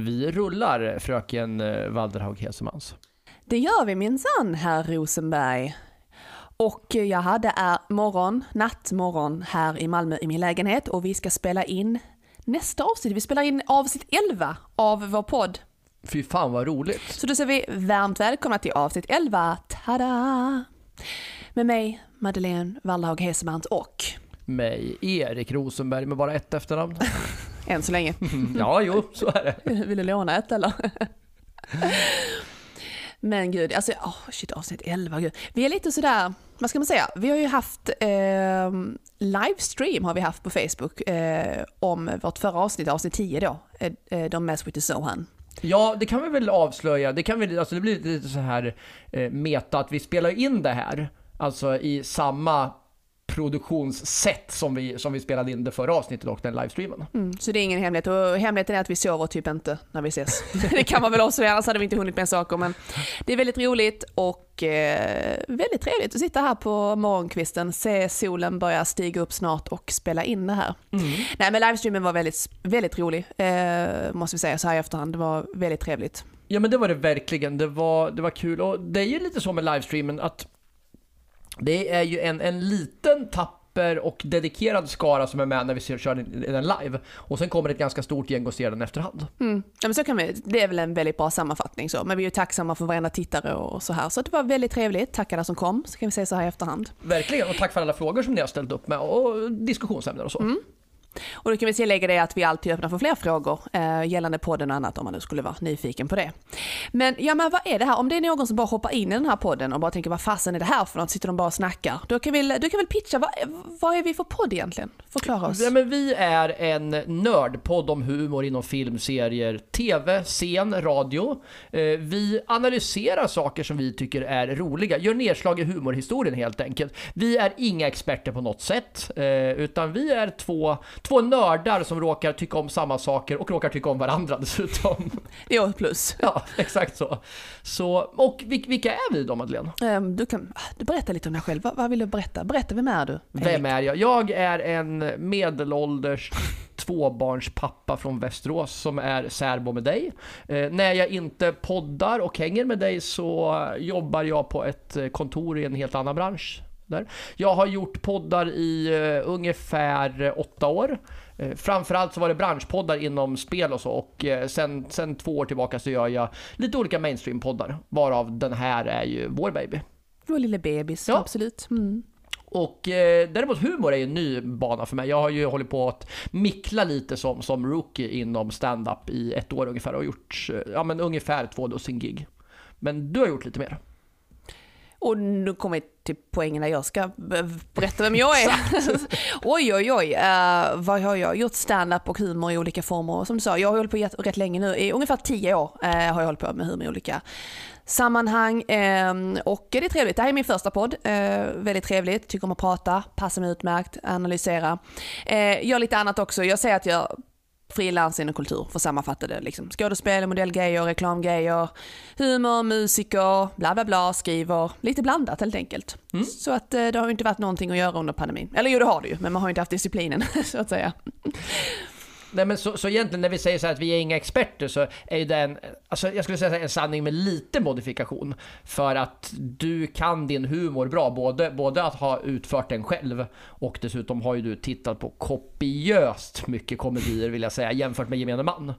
Vi rullar, fröken eh, Walderhaug Hesemans. Det gör vi minsann, herr Rosenberg. Och jag hade är morgon, natt, morgon här i Malmö i min lägenhet och vi ska spela in nästa avsnitt. Vi spelar in avsnitt 11 av vår podd. Fy fan vad roligt. Så då säger vi varmt välkomna till avsnitt 11. Tada! Med mig, Madeleine Walderhaug Hesemans och Mig, Erik Rosenberg med bara ett efternamn. än så länge. ja, jo, så är det. Vill du låna ett eller? Men gud, alltså oh, shit avsnitt 11, gud. Vi är lite sådär, vad ska man säga, vi har ju haft eh, livestream har vi haft på Facebook eh, om vårt förra avsnitt, avsnitt 10 då, eh, eh, de with the Sohan. Ja, det kan vi väl avslöja. Det, kan vi, alltså det blir lite så här eh, meta att vi spelar in det här, alltså i samma produktionssätt som vi, som vi spelade in det förra avsnittet och den livestreamen. Mm, så det är ingen hemlighet och hemligheten är att vi sover typ inte när vi ses. det kan man väl avslöja, annars hade vi inte hunnit med saker men det är väldigt roligt och eh, väldigt trevligt att sitta här på morgonkvisten, se solen börja stiga upp snart och spela in det här. Mm. Nej men livestreamen var väldigt, väldigt rolig, eh, måste vi säga så här i efterhand. Det var väldigt trevligt. Ja men det var det verkligen. Det var, det var kul och det är ju lite så med livestreamen att det är ju en, en liten tapper och dedikerad skara som är med när vi ser, kör den live. Och sen kommer ett ganska stort gäng och ser den efterhand. Mm. Ja, men så kan vi, det är väl en väldigt bra sammanfattning så. Men vi är ju tacksamma för varenda tittare och så här. Så det var väldigt trevligt. Tack alla som kom, så kan vi säga så här i efterhand. Verkligen, och tack för alla frågor som ni har ställt upp med och diskussionsämnen och så. Mm. Och då kan vi tillägga det att vi alltid öppnar för fler frågor eh, gällande podden och annat om man nu skulle vara nyfiken på det. Men ja, men vad är det här? Om det är någon som bara hoppar in i den här podden och bara tänker vad fasen är det här för något? Sitter de bara och snackar? Då kan vi, du kan väl pitcha, vad, vad är vi för podd egentligen? Förklara oss. Ja, men vi är en nördpodd om humor inom film, serier, tv, scen, radio. Eh, vi analyserar saker som vi tycker är roliga, gör nedslag i humorhistorien helt enkelt. Vi är inga experter på något sätt, eh, utan vi är två två nördar som råkar tycka om samma saker och råkar tycka om varandra dessutom. Jo, plus. Ja, exakt så. så och vilka är vi då Madeleine? Um, du kan du berätta lite om dig själv. Vad, vad vill du berätta? Berätta, vem är du? Vem är jag? Jag är en medelålders tvåbarnspappa från Västerås som är särbo med dig. Eh, när jag inte poddar och hänger med dig så jobbar jag på ett kontor i en helt annan bransch där. Jag har gjort poddar i uh, ungefär åtta år. Uh, framförallt så var det branschpoddar inom spel och så och uh, sen, sen två år tillbaka så gör jag lite olika mainstream-poddar. Varav den här är ju vår baby. Vår lilla bebis, ja. absolut. Mm. Och eh, däremot humor är ju en ny bana för mig. Jag har ju hållit på att mickla lite som, som rookie inom stand-up i ett år ungefär och gjort ja, men ungefär två dussin gig. Men du har gjort lite mer. Och nu kommer till poängen när jag ska berätta vem jag är. oj, oj, oj. Uh, vad har jag gjort? Stand-up och humor i olika former. Som du sa, jag har hållit på rätt länge nu. I ungefär tio år uh, har jag hållit på med humor i olika sammanhang. Uh, och det är trevligt. Det här är min första podd. väldigt trevligt. Tycker om att prata, passar mig utmärkt, analysera. gör lite annat också. Jag säger att jag frilans inom kultur, för att sammanfatta det. Liksom. Skådespel, modellgrejer, reklamgrejer, humor, musiker, bla bla bla, skriver. Lite blandat helt enkelt. Mm. Så att eh, det har ju inte varit någonting att göra under pandemin. Eller jo, det har det ju, men man har ju inte haft disciplinen, så att säga. Nej men så, så egentligen när vi säger så att vi är inga experter så är ju en, alltså jag skulle säga en sanning med lite modifikation. För att du kan din humor bra, både, både att ha utfört den själv och dessutom har ju du tittat på kopiöst mycket komedier vill jag säga jämfört med gemene man.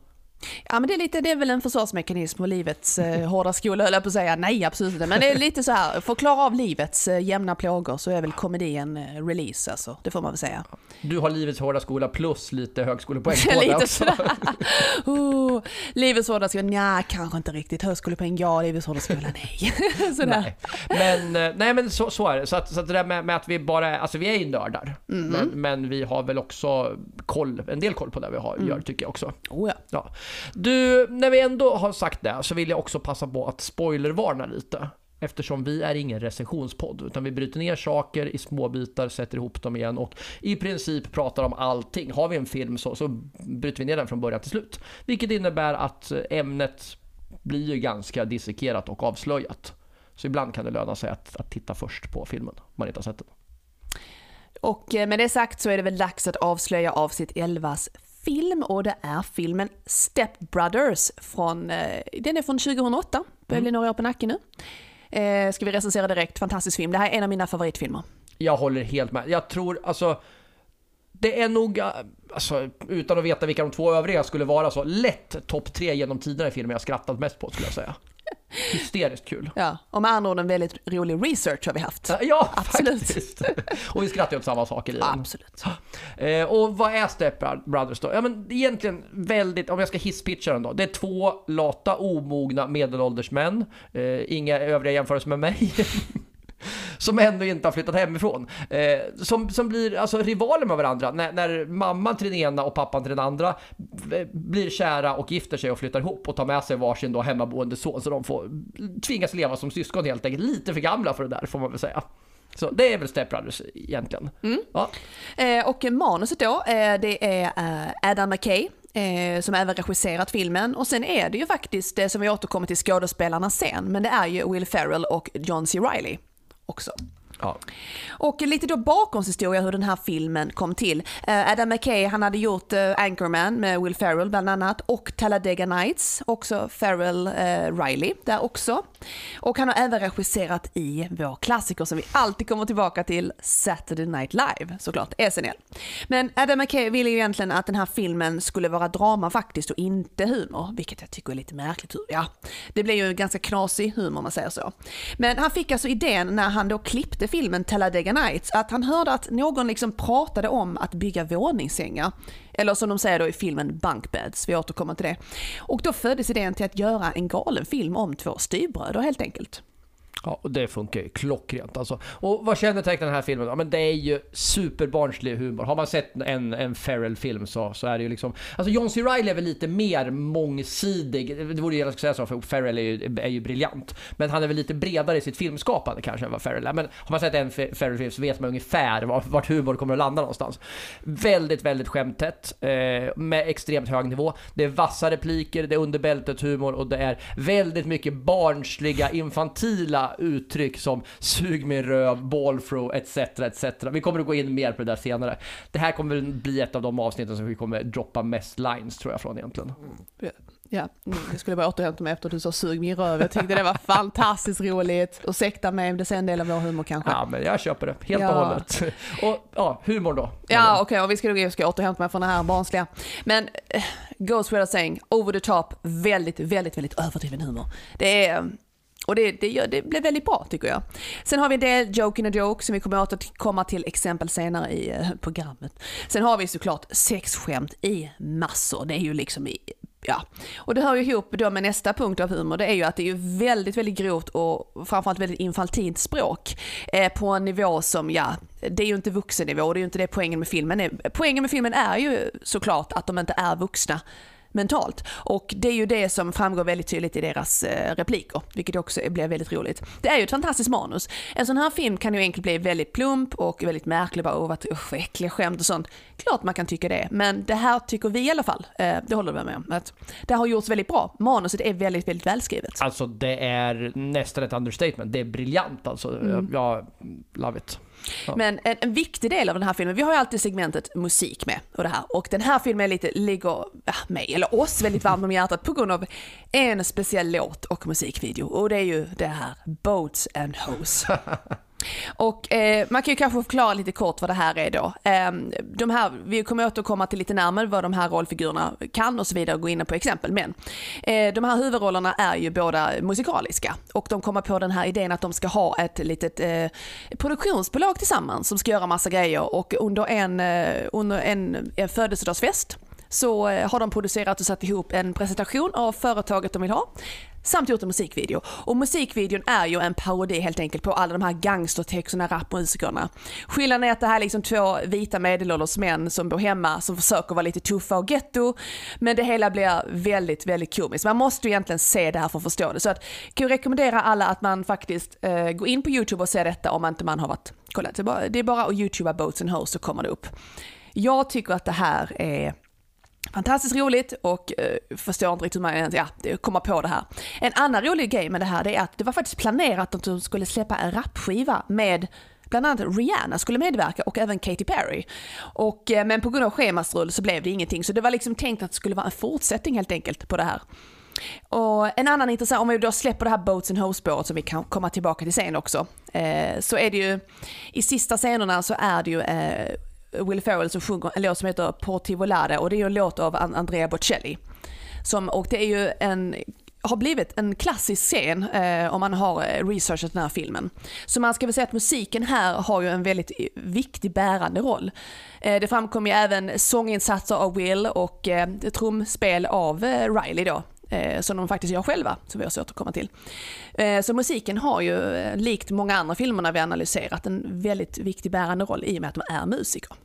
Ja men det är, lite, det är väl en försvarsmekanism på livets eh, hårda skola höll jag på att säga. Nej absolut inte. Men det är lite så här, för att klara av livets eh, jämna plågor så är väl komedin eh, release alltså. Det får man väl säga. Du har livets hårda skola plus lite högskolepoäng på det också. oh, livets hårda skola, nja kanske inte riktigt. Högskolepoäng ja, livets hårda skola nej. nej. Men, eh, nej men så, så är det. Så att, så att det där med, med, att vi bara, alltså vi är ju nördar. Mm. Men, men, vi har väl också koll, en del koll på det vi har, mm. gör tycker jag också. Oh ja. ja. Du, när vi ändå har sagt det så vill jag också passa på att spoilervarna lite. Eftersom vi är ingen recensionspodd, utan vi bryter ner saker i små bitar, sätter ihop dem igen och i princip pratar om allting. Har vi en film så, så bryter vi ner den från början till slut. Vilket innebär att eh, ämnet blir ju ganska dissekerat och avslöjat. Så ibland kan det löna sig att, att titta först på filmen om man inte har sett den. Och eh, med det sagt så är det väl dags att avslöja avsnitt 11s film och det är filmen Step Brothers från, eh, den är från 2008, börjar bli några år på nacken nu. Eh, ska vi recensera direkt, fantastisk film. Det här är en av mina favoritfilmer. Jag håller helt med. Jag tror alltså det är nog, äh, alltså, utan att veta vilka de två övriga skulle vara, så lätt topp tre genom tiderna i filmen jag skrattat mest på skulle jag säga. Hysteriskt kul. Ja, och med andra ord en väldigt rolig research har vi haft. Ja, Absolut. faktiskt. Och vi skrattar åt samma saker i den. Absolut. Eh, och vad är Step Brothers då? Ja men egentligen väldigt, om jag ska hisspitcha den då. Det är två lata, omogna medelålders män. Eh, inga övriga jämförelser med mig. som ändå inte har flyttat hemifrån. Eh, som, som blir alltså rivaler med varandra. När, när mamman till den ena och pappan till den andra blir kära och gifter sig och flyttar ihop och tar med sig varsin då hemmaboende son. Så de får tvingas leva som syskon helt enkelt. Lite för gamla för det där får man väl säga. Så det är väl Step Brothers egentligen. Mm. Ja. Eh, och manuset då, eh, det är eh, Adam McKay eh, som även regisserat filmen. Och sen är det ju faktiskt, det som vi återkommer till skådespelarna sen, men det är ju Will Ferrell och John C. Reilly också. Ja. Och lite då bakgrundshistoria hur den här filmen kom till. Uh, Adam McKay han hade gjort uh, Anchorman med Will Ferrell bland annat och Talladega Nights, också Ferrell uh, Riley där också. Och han har även regisserat i vår klassiker som vi alltid kommer tillbaka till, Saturday Night Live såklart, SNL. Men Adam McKay ville ju egentligen att den här filmen skulle vara drama faktiskt och inte humor, vilket jag tycker är lite märkligt. Ja, det blir ju en ganska knasig humor om man säger så. Men han fick alltså idén när han då klippte filmen Talladega Nights att han hörde att någon liksom pratade om att bygga våningssängar. Eller som de säger då i filmen Bunkbeds, vi återkommer till det. Och då föddes idén till att göra en galen film om två styvbröder helt enkelt. Ja, och det funkar ju klockrent alltså. Och vad kännetecknar den här filmen? Ja, men det är ju superbarnslig humor. Har man sett en, en Ferrell-film så, så är det ju liksom... Alltså John C. Reilly är väl lite mer mångsidig. Det vore ju jag säga så, för Ferrell är ju, är ju briljant. Men han är väl lite bredare i sitt filmskapande kanske än vad Ferrell är. Men har man sett en Ferrell-film så vet man ungefär vart, humor kommer att landa någonstans. Väldigt, väldigt skämttätt. Eh, med extremt hög nivå. Det är vassa repliker, det är underbältet humor och det är väldigt mycket barnsliga, infantila uttryck som sug min röv, ballthrow etc. etc. Vi kommer att gå in mer på det där senare. Det här kommer bli ett av de avsnitten som vi kommer droppa mest lines tror jag från egentligen. Mm. Ja, jag skulle bara återhämta mig efter att du sa sug min röv. Jag tyckte det var fantastiskt roligt. Ursäkta mig om det är en del av vår humor kanske. Ja, men jag köper det helt ja. och hållet. Och ja, humor då. Ja, okej, okay, och vi ska, jag ska återhämta mig från det här barnsliga. Men uh, goes without saying, over the top, väldigt, väldigt, väldigt överdriven humor. Det är och det, det, det blev väldigt bra tycker jag. Sen har vi en del joke in a joke som vi kommer att återkomma till exempel senare i eh, programmet. Sen har vi såklart sexskämt i massor. Det är ju liksom i, ja. Och det hör ju ihop då med nästa punkt av humor, det är ju att det är ju väldigt, väldigt grovt och framförallt väldigt infantilt språk. Eh, på en nivå som, ja, det är ju inte vuxennivå, och det är ju inte det poängen med filmen är. Poängen med filmen är ju såklart att de inte är vuxna mentalt. Och det är ju det som framgår väldigt tydligt i deras eh, repliker, vilket också blir väldigt roligt. Det är ju ett fantastiskt manus. En sån här film kan ju enkelt bli väldigt plump och väldigt märklig, bara vad usch, äckliga skämt och sånt. Klart man kan tycka det, men det här tycker vi i alla fall, eh, det håller vi med om, att det har gjorts väldigt bra. Manuset är väldigt, väldigt välskrivet. Alltså det är nästan ett understatement, det är briljant alltså. Mm. Jag, love it. Men en, en, viktig del av den här filmen, vi har ju alltid segmentet musik med och det här. Och den här filmen lite, ligger ja, mig, eller oss, väldigt varmt om hjärtat på grund av en speciell låt och musikvideo. Och det är ju det här Boats and Hose. Och eh, man kan ju kanske förklara lite kort vad det här är då. Eh, de här, vi kommer återkomma till lite närmare vad de här rollfigurerna kan och så vidare, och gå in på exempel. Men eh, de här huvudrollerna är ju båda musikaliska och de kommer på den här idén att de ska ha ett litet eh, produktionsbolag tillsammans som ska göra massa grejer och under en, eh, under en, en födelsedagsfest så eh, har de producerat och satt ihop en presentation av företaget de vill ha samt gjort en musikvideo. Och musikvideon är ju en parodi helt enkelt på alla de här gangstertexterna, rapmusikerna. Skillnaden är att det här är liksom två vita medelålders män som bor hemma som försöker vara lite tuffa och getto. Men det hela blir väldigt, väldigt komiskt. Man måste ju egentligen se det här för att förstå det. Så att, kan jag rekommendera alla att man faktiskt eh, går in på YouTube och ser detta om man inte man har varit kollat. Det är bara, det är bara att YouTubea Boats and Hoes så kommer det upp. Jag tycker att det här är Fantastiskt roligt och eh, förstår inte riktigt hur man ja, kommer på det här. En annan rolig grej med det här är att det var faktiskt planerat att de skulle släppa en rapskiva med bland annat Rihanna skulle medverka och även Katy Perry. Och, eh, men på grund av schemastrul så blev det ingenting. Så det var liksom tänkt att det skulle vara en fortsättning helt enkelt på det här. Och en annan intressant, om vi då släpper det här Boats and Hoes spåret som vi kan komma tillbaka till sen också, eh, så är det ju i sista scenerna så är det ju eh, Will Ferrell som sjunger en låt som heter Porti Volare och det är ju en låt av Andrea Bocelli. Som, och det är ju en har blivit en klassisk scen eh, om man har eh, researchat den här filmen. Så man ska väl säga att musiken här har ju en väldigt viktig bärande roll. Eh, det framkommer ju även sånginsatser av Will och eh, trumspel av eh, Riley då, eh, som de faktiskt gör själva, som vi att komma till. Eh, så musiken har ju, eh, likt många andra filmerna vi analyserat, en väldigt viktig bärande roll i och med att de är musiker.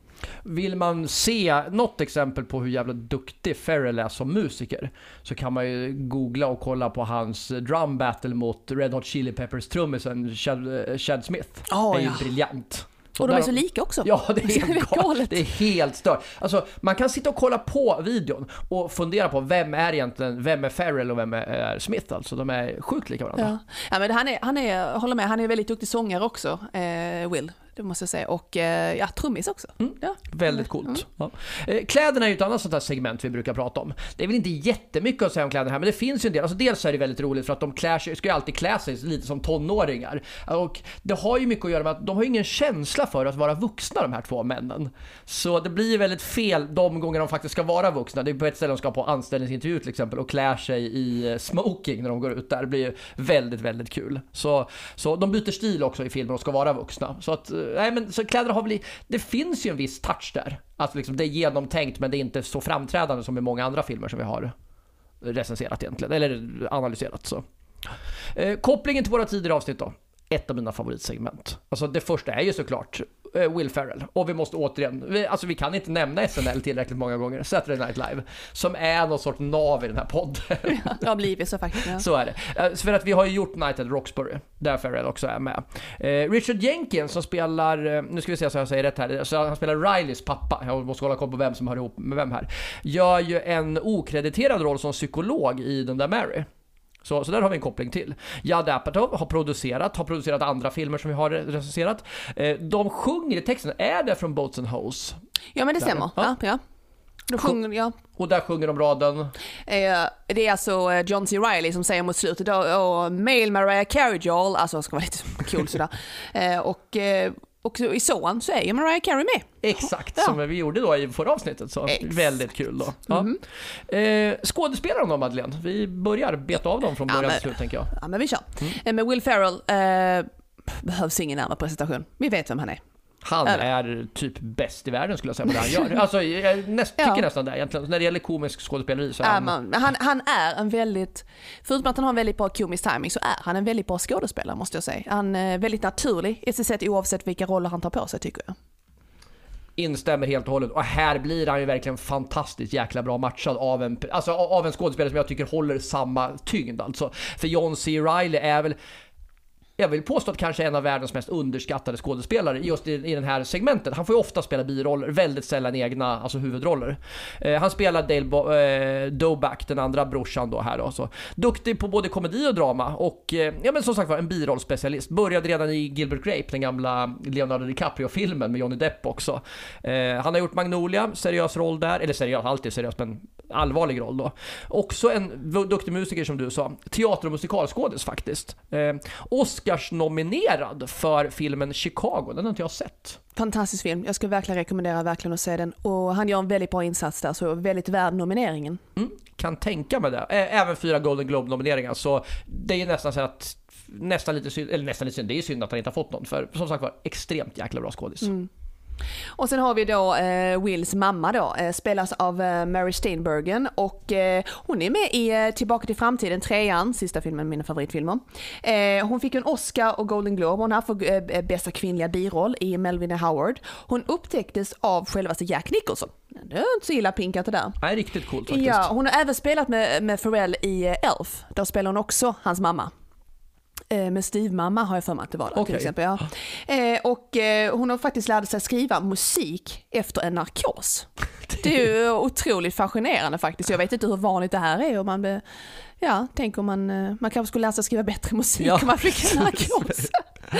Vill man se något exempel på hur jävla duktig Ferrell är som musiker så kan man ju googla och kolla på hans drum battle mot Red Hot Chili Peppers trummisen Chad, eh, Chad Smith. Oh, det är ju ja. briljant. Och de är så lika också. Ja, det är, helt galet. Det är helt stört. Alltså, man kan sitta och kolla på videon och fundera på vem är egentligen, vem är Ferrell och vem är, Smith alltså. De är sjukt lika varandra. Ja. ja men han är, han är, håller med, han är väldigt duktig sångare också, eh, Will. Det måste jag säga. Och eh, ja, trummis också. Mm. Ja. Väldigt coolt. Ja. Eh, Kläderna är ju ett annat sånt här segment vi brukar prata om. Det är väl inte jättemycket att säga om kläderna här, men det finns ju en del. Alltså dels är det väldigt roligt för att de klär sig, ska ju alltid klä sig lite som tonåringar. Och det har ju mycket att göra med att de har ingen känsla för att vara vuxna de här två männen. Så det blir ju väldigt fel de gånger de faktiskt ska vara vuxna. Det är på ett ställe de ska på anställningsintervju till exempel och klär sig i eh, smoking när de går ut där. Det blir ju väldigt, väldigt kul. Så, så de byter stil också i filmen och ska vara vuxna. Så att, nej men så kläderna har väl, det finns ju en viss touch där. Alltså liksom det är genomtänkt men det är inte så framträdande som i många andra filmer som vi har recenserat egentligen, eller analyserat så. Eh, kopplingen till våra tidigare avsnitt då. Ett av mina favoritsegment. Alltså det första är ju såklart Will Ferrell. Och vi måste återigen, vi, alltså vi kan inte nämna SNL tillräckligt många gånger, Saturday Night Live, som är någon sorts nav i den här podden. Det har blivit så faktiskt. Ja. Så är det. Eh, För att vi har ju gjort Night at Roxbury, där Ferrell också är med. Eh, Richard Jenkins som spelar, eh, nu ska vi se så jag säger rätt här, så han spelar Rileys pappa, jag måste hålla koll på vem som hör ihop med vem här. Gör ju en okrediterad roll som psykolog i den där Mary. Så, så där har vi en koppling till. Judd Apatow har producerat, har producerat andra filmer som vi har recenserat. Eh, de sjunger i texten, är det från Boats and Hose? ja, men det Där, stämmer. ja. Ja. Då sjunger, ja. Och där sjunger de raden Eh, Det är alltså eh, John C. Reilly som säger mot slutet då, oh, Mail Mariah Carey Joel, alltså ska vara lite cool sådär. Eh, Och, eh, och så i sån så är ju Mariah Carey med. Exakt, Ja. som vi gjorde då i förra avsnittet. Så Exakt. väldigt kul då. Ja. Mhm. Eh, skådespelarna då Madeleine? Vi börjar beta av dem från Ja, början men- till slut tänker jag. Ja men vi kör. Mm. Eh, Med Will Ferrell eh, behövs ingen närmare presentation. Vi vet vem han är. Han är typ bäst i världen skulle jag säga på det han gör. Alltså jag näst, tycker Ja. nästan det egentligen. När det gäller komisk skådespeleri så är han... men han, han är en väldigt, förutom att han har en väldigt bra komisk timing så är han en väldigt bra skådespelare måste jag säga. Han är väldigt naturlig i sitt sätt oavsett vilka roller han tar på sig tycker jag. Instämmer helt och hållet. Och här blir han ju verkligen fantastiskt jäkla bra matchad av en, alltså, av en skådespelare som jag tycker håller samma tyngd alltså. För John C. Reilly är väl jag vill påstå att kanske en av världens mest underskattade skådespelare just i, i den här segmentet. Han får ju ofta spela biroller, väldigt sällan egna, alltså huvudroller. Eh, han spelar Dale Bo- eh, Doback, den andra brorsan då här då. Så. Duktig på både komedi och drama och eh, ja men som sagt var en birollspecialist. Började redan i Gilbert Grape, den gamla Leonardo DiCaprio-filmen med Johnny Depp också. Eh, han har gjort Magnolia, seriös roll där, eller seriös, alltid seriös men allvarlig roll då. Också en duktig musiker som du sa. Teater och musikalskådis faktiskt. Eh, Oscars-nominerad för filmen Chicago, den har inte jag sett. Fantastisk film, jag skulle verkligen rekommendera verkligen att se den. Och han gör en väldigt bra insats där, så väldigt värd nomineringen. Mm, kan tänka mig det. Även fyra Golden Globe-nomineringar, så det är ju nästan så att Nästan lite synd, eller nästan lite synd, det är synd att han inte har fått någon för som sagt var extremt jäkla bra skådis. Mm. Och sen har vi då eh, Wills mamma då, eh, spelas av eh, Mary Steenburgen och eh, hon är med i eh, Tillbaka till framtiden, trean, sista filmen, mina favoritfilmer. Eh, hon fick en Oscar och Golden Globe, hon har för bästa kvinnliga biroll i Melvin och Howard. Hon upptäcktes av självaste Jack Nicholson. Det är inte så illa pinkat det där. Nej, riktigt coolt faktiskt. Ja, hon har även spelat med, med Pharrell i Elf. Då spelar hon också hans mamma. Eh, Med styvmamma har jag för mig att det var där, Okej. till exempel. Ja. Eh, och eh, hon har faktiskt lärt sig skriva musik efter en narkos. Det är ju otroligt fascinerande faktiskt. Jag vet inte hur vanligt det här är. Och man, be, ja, tänk om man, man kanske skulle lära sig skriva bättre musik Ja. om man fick en narkos.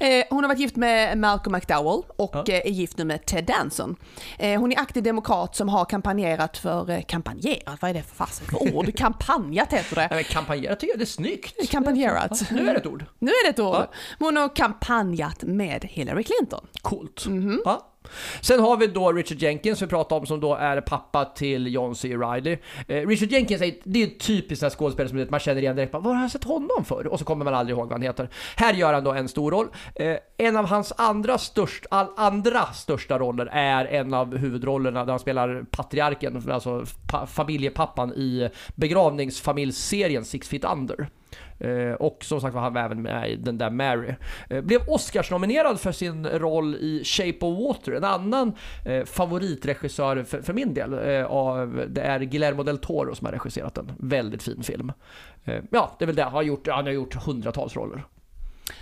Eh, hon har varit gift med Malcolm McDowell och Ja. eh, är gift nu med Ted Danson. Eh, hon är aktiv demokrat som har kampanjerat för, kampanjerat, vad är det för fasen för ord? Kampanjat heter det. Nej, men kampanjera tycker jag det är snyggt. Kampanjerat. Ja, nu är det ett ord. Nu är det ett ord. Ja. Hon har kampanjat med Hillary Clinton. Coolt. Ja. Sen har vi då Richard Jenkins, vi pratade om, som då är pappa till John C. Reilly. Eh, Richard Jenkins är, det är en typisk sån här skådespelare som man känner igen direkt. Bara, Var har jag sett honom för? Och så kommer man aldrig ihåg vad han heter. Här gör han då en stor roll. Eh, en av hans andra, störst, all, andra största roller är en av huvudrollerna där han spelar patriarken, alltså pa, familjepappan i begravningsfamiljsserien Six Feet Under. Eh, och som sagt var han var även med i den där Mary. Eh, blev Oscars-nominerad för sin roll i Shape of Water, en annan eh, favoritregissör för, för min del. Eh, av, det är Guillermo del Toro som har regisserat den. Väldigt fin film. Eh, ja, det är väl det han har gjort. Han har gjort hundratals roller.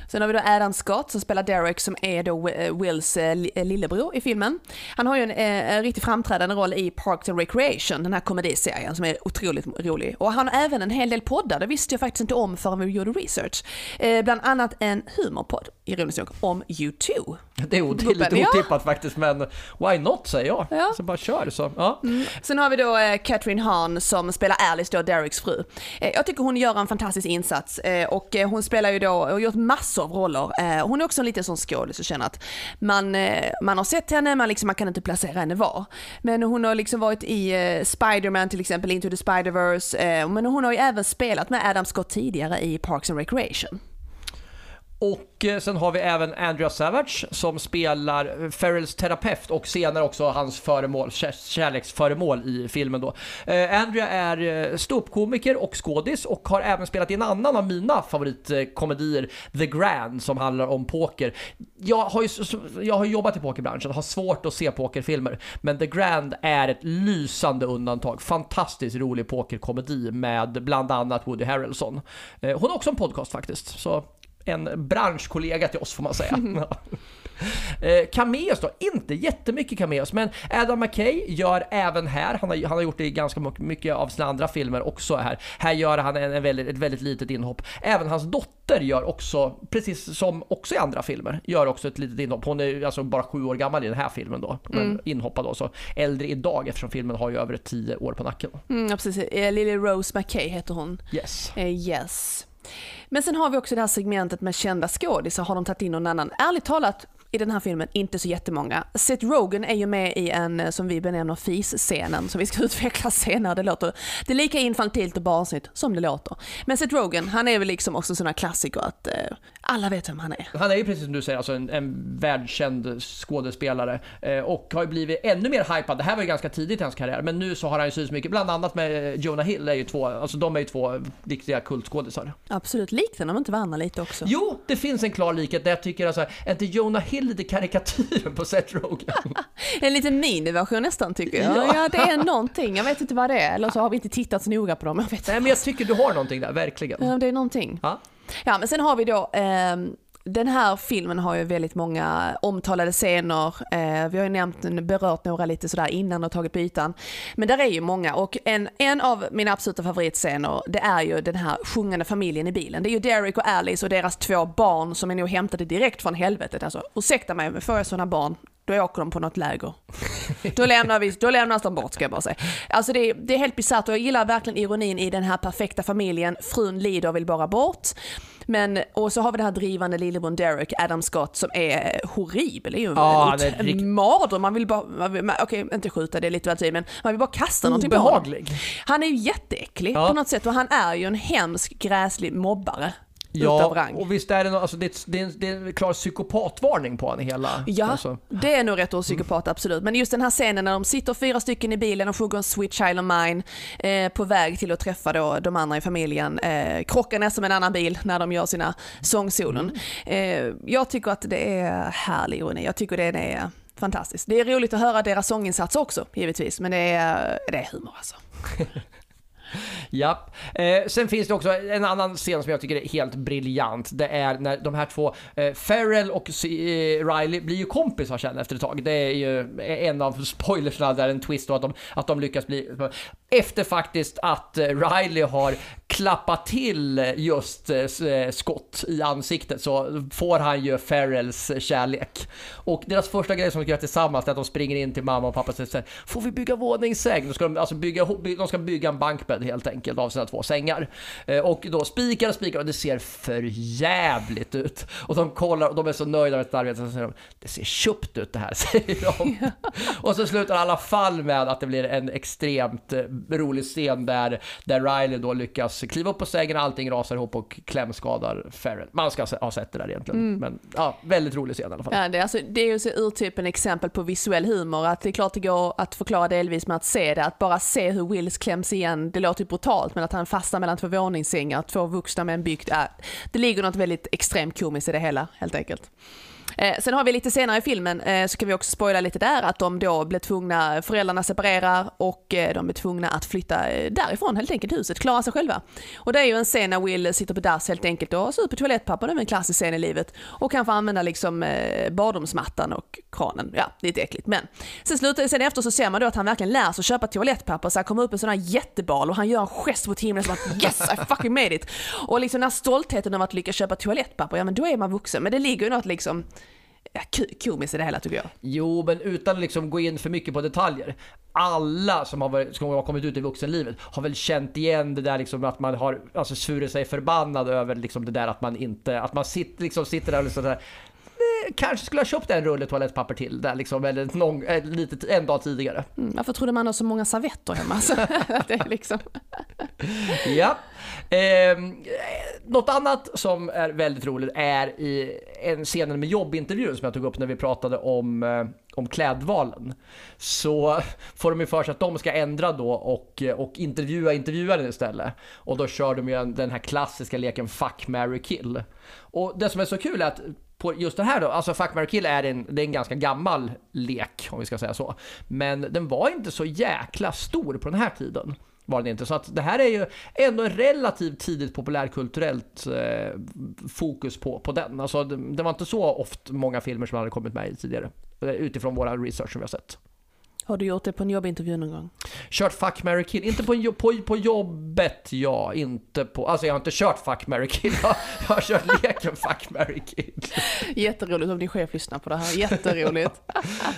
Sen har vi då Adam Scott som spelar Derek som är då eh, Wills eh, eh, lillebror i filmen. Han har ju en, en riktigt framträdande roll i Parks and Recreation, den här komediserien som är otroligt rolig. Och han har även en hel del poddar, det visste jag faktiskt inte om förrän vi gjorde research. Bland annat en humorpodd, ironiskt nog, om U2. Det är, o- det är lite ja. otippat faktiskt, men why not säger jag. Ja. Så bara kör så. Ja. Sen har vi då eh, Catherine Hahn som spelar Alice, då Dereks fru. Eh, jag tycker hon gör en fantastisk insats och och eh, hon spelar ju då, och har gjort massor av roller. Eh, hon är också en liten sån skådis och känner att man, eh, man har sett henne, man, liksom, man kan inte placera henne var. Men hon har liksom varit i eh, Spider-Man till exempel, Into the Spider-Verse, eh, men hon har ju även spelat med Adam Scott tidigare i Parks and Recreation. Och eh, sen har vi även Andrea Savage som spelar eh, Ferrells terapeut och senare också hans föremål, kärleksföremål i filmen då. Eh, Andrea är ståuppkomiker och skådis och har även spelat i en annan av mina favoritkomedier, The Grand, som handlar om poker. Jag har ju jag har jobbat i pokerbranschen, har svårt att se pokerfilmer, men The Grand är ett lysande undantag. Fantastiskt rolig pokerkomedi med bland annat Woody Harrelson. Hon har också en podcast faktiskt, så en branschkollega till oss får man säga. Eh, cameos då, inte jättemycket cameos, men Adam McKay gör även här, han har, han har gjort det i ganska mycket- av sina andra filmer också här. Här gör han en, en väldigt, ett väldigt litet inhopp. Även hans dotter gör också, precis som också i andra filmer, gör också ett litet inhopp. Hon är alltså bara sju år gammal i den här filmen då, men inhoppad då, så äldre idag eftersom filmen har ju över tio år på nacken. Mm, ja, precis. Eh, Lily Rose McKay heter hon. Yes. Eh, yes. Men sen har vi också det här segmentet med kända skådisar. Har de tagit in någon annan? Ärligt talat, i den här filmen, inte så jättemånga. Seth Rogen är ju med i en eh, som vi benämner FIS-scenen som vi ska utveckla senare. Det låter det är lika infantilt och barnsligt som det låter. Men Seth Rogen, han är väl liksom också här klassiker att eh, alla vet vem han är. Han är ju precis som du säger, alltså en, en världskänd skådespelare eh, och har ju blivit ännu mer hypad. Det här var ju ganska tidigt i hans karriär, men nu så har han ju synts mycket, bland annat med Jonah Hill, är ju två, alltså de är ju två riktiga kultskådisar. Absolut, liknar de inte varandra lite också? Jo, det finns en klar likhet där jag tycker alltså, är inte Jonah Hill lite karikatyren på Seth Rogen? En liten miniversion nästan tycker jag. Ja. Ja. det är någonting. Jag vet inte vad det är. Eller så har vi inte tittat så noga på dem. Jag vet Nej, men jag tycker du har någonting där, verkligen. Ja, det är någonting. Ja. Ja, men sen har vi då ehm, den här filmen har ju väldigt många omtalade scener. Eh, vi har ju nämnt, berört några lite sådär innan och tagit på ytan. Men där är ju många och en, en av mina absoluta favoritscener det är ju den här sjungande familjen i bilen. Det är ju Derek och Alice och deras två barn som är nog hämtade direkt från helvetet. Alltså, ursäkta mig, men får jag sådana barn då åker de på något läger. Då, lämnar vi, då lämnas de bort ska jag bara säga. Alltså det, det är helt bisarrt och jag gillar verkligen ironin i den här perfekta familjen. Frun lider och vill bara bort. Men, och så har vi den här drivande lillebror Derek, Adam Scott, som är horribel. Det är ju Ja, en rikt- mardröm. Man vill bara, okej inte skjuta, det är lite väl men man vill bara kasta någonting på honom. Han är ju jätteäcklig Ja. på något sätt och han är ju en hemsk, gräslig mobbare. Ja, rang. och visst är det, alltså, det, det, en, det är en klar psykopatvarning på honom hela. Ja, Alltså. det är nog rätt ord psykopat absolut. Men just den här scenen när de sitter fyra stycken i bilen och sjunger Sweet Child of Mine eh, på väg till att träffa då de andra i familjen. Eh, krockar nästan med en annan bil när de gör sina sångsolon. Eh, jag tycker att det är härlig ironi. Jag tycker det är fantastiskt. Det är roligt att höra deras sånginsats också givetvis. Men det är, det är humor alltså. Japp. Eh, sen finns det också en annan scen som jag tycker är helt briljant. Det är när de här två, eh, Farrell och C- eh, Riley, blir ju kompisar sen efter ett tag. Det är ju en av spoilersna där, en twist då, att de, att de lyckas bli... Efter faktiskt att eh, Riley har klappa till just eh, skott i ansiktet så får han ju Ferrells kärlek. Och deras första grej som de ska göra tillsammans är att de springer in till mamma och pappa och säger Får vi bygga våningssäng? De ska de, alltså bygga, de ska bygga en bankbädd helt enkelt av sina två sängar. Eh, och då spikar och spikar och det ser för jävligt ut. Och de kollar och de är så nöjda med sitt arbete. Så säger de, det ser köpt ut det här, säger de. och så slutar i alla fall med att det blir en extremt eh, rolig scen där, där Riley då lyckas kliva upp på sängen, allting rasar ihop och klämskadar Ferret. Man ska ha sett det där egentligen. Mm. Men ja, väldigt rolig scen i alla fall. Ja, det, är alltså, det är ju urtypen exempel på visuell humor. Att det är klart det går att förklara delvis med att se det. Att bara se hur Wills kläms igen, det låter ju brutalt, men att han fastnar mellan två våningssängar, två vuxna med en byggt, äh, det ligger något väldigt extremt komiskt i det hela helt enkelt. Eh, sen har vi lite senare i filmen, eh, så kan vi också spoila lite där, att de då blir tvungna, föräldrarna separerar och eh, de blir tvungna att flytta eh, därifrån helt enkelt, huset, klara sig själva. Och det är ju en scen när Will sitter på dass helt enkelt och super toalettpapper, det är en klassisk scen i livet. Och kan få använda liksom eh, badrumsmattan och kranen, ja lite äckligt. Men sen slutar sen efter så ser man då att han verkligen lär sig att köpa toalettpapper, så han kommer upp en sån här jättebal och han gör en gest mot himlen som att yes I fucking made it. Och liksom den här stoltheten över att lyckas köpa toalettpapper, ja men då är man vuxen. Men det ligger ju något liksom komiskt i det hela tycker jag. Jo, men utan att liksom gå in för mycket på detaljer. Alla som har, varit, som har kommit ut i vuxenlivet har väl känt igen det där liksom att man har alltså, svurit sig förbannad över liksom det där att man inte, att man sitter, liksom, sitter där och liksom där, kanske skulle ha köpt en rulle toalettpapper till där liksom, eller någon, lite, en dag tidigare. Mm, varför trodde man har så många servetter hemma? det är liksom... ja. Ehm, eh, något annat som är väldigt roligt är i en scenen med jobbintervjun som jag tog upp när vi pratade om, eh, om klädvalen. Så får de ju för sig att de ska ändra då och, eh, och intervjua intervjuaren istället. Och då kör de ju den här klassiska leken Fuck, marry, kill. Och det som är så kul är att på just det här då, alltså Fuck, marry, kill är en, det är en ganska gammal lek om vi ska säga så. Men den var inte så jäkla stor på den här tiden var den inte. Så att det här är ju ändå en relativt tidigt populärkulturellt eh, fokus på, på den. Alltså det, det, var inte så ofta många filmer som hade kommit med i tidigare. Eh, utifrån våra research som vi har sett. Har du gjort det på en jobbintervju någon gång? Kört Fuck, marry, kill. Inte på, en, på, på jobbet, ja. Inte på... Alltså jag har inte kört Fuck, marry, kill. Jag, jag har kört leken Fuck, marry, kill. Jätteroligt om din chef lyssnar på det här. Jätteroligt.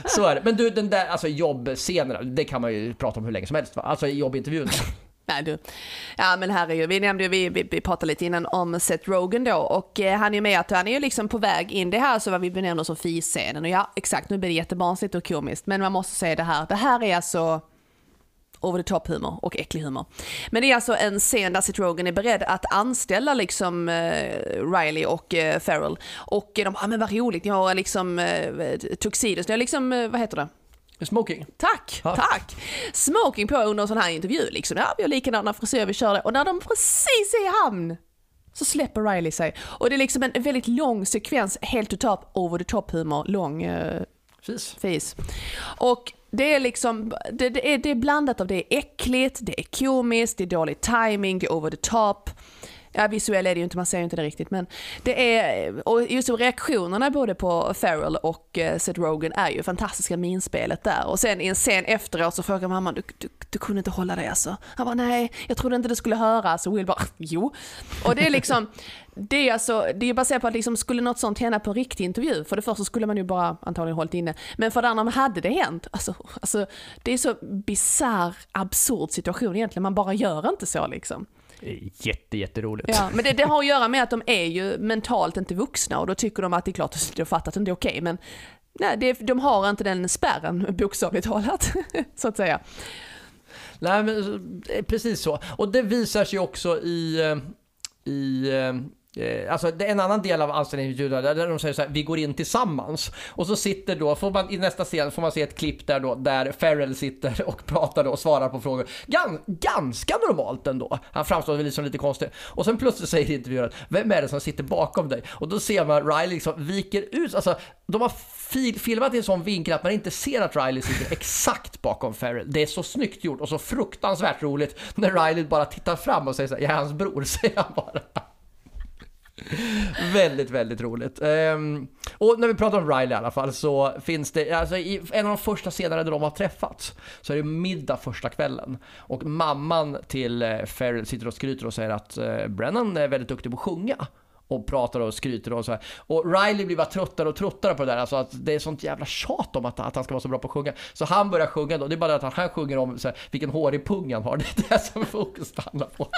Så är det. Men du, den där alltså jobbscenerna, det kan man ju prata om hur länge som helst va? Alltså jobbintervjun. Nej du. Ja men herregud, vi nämnde ju, vi, vi, vi pratade lite innan om Seth Rogen då och eh, han är ju med att han är ju liksom på väg in det här så vad vi benämner som fisscenen och ja exakt nu blir det jättebarnsligt och komiskt men man måste säga det här, det här är alltså over the top humor och äcklig humor. Men det är alltså en scen där Seth Rogen är beredd att anställa liksom eh, Riley och eh, Farrell och de bara, ah, men vad roligt, ni har liksom eh, tuxedos, ni har liksom, eh, vad heter det? Smoking. Tack, ja. tack. Smoking på under en sån här intervju liksom. Ja, vi har likadana frisyrer, vi kör det. Och när de precis är i hamn så släpper Riley sig. Och det är liksom en väldigt lång sekvens, helt totalt over the top humor, lång uh, fis. fis. Och det är liksom, det, det, är, det är blandat av det är äckligt, det är komiskt, det är dålig timing, det är over the top. Ja, visuell är det ju inte, man ser ju inte det riktigt. Men det är, och just reaktionerna både på Farrell och eh, Seth Rogen är ju fantastiska minspelet där. Och sen i en scen efteråt så frågar mamman, du, du, du kunde inte hålla dig alltså? Han bara, nej, jag trodde inte det skulle höras. Och Will bara, jo. Och det är liksom, det är alltså, det är baserat på att liksom, skulle något sånt hända på en riktig intervju, för det första skulle man ju bara antagligen hållit inne, men för det andra, hade det hänt, alltså, alltså det är så bisarr, absurd situation egentligen, man bara gör inte så liksom. Jätte, jätteroligt. Ja, men det, det, har att göra med att de är ju mentalt inte vuxna och då tycker de att det är klart att de fattar att det är okej, okay, men nej, det, de har inte den spärren bokstavligt talat, så att säga. Nej, men precis så. Och det visar sig också i, eh, i eh, Eh, Eh, alltså det är en annan del av anställningsintervjun där de säger så här, vi går in tillsammans. Och så sitter då, får man, i nästa scen får man se ett klipp där då, där Farrell sitter och pratar då och svarar på frågor. Gans, ganska normalt ändå. Han framstår väl liksom lite konstig. Och sen plötsligt säger intervjuaren, vem är det som sitter bakom dig? Och då ser man Riley liksom viker ut, alltså de har fil filmat i en sån vinkel att man inte ser att Riley sitter exakt bakom Farrell. Det är så snyggt gjort och så fruktansvärt roligt när Riley bara tittar fram och säger så här, jag är hans bror, säger han bara. väldigt, väldigt roligt. Um, och när vi pratar om Riley i alla fall så finns det, alltså i en av de första scenerna där de har träffats så är det middag första kvällen. Och mamman till eh, Ferrell sitter och skryter och säger att eh, Brennan är väldigt duktig på att sjunga och pratar och skryter och så här. Och Riley blir bara tröttare och tröttare på det där, alltså att det är sånt jävla tjat om att, att han ska vara så bra på att sjunga. Så han börjar sjunga då, det är bara det att han, han sjunger om så här, vilken hårig pung han har, det är det som fokus stannar på.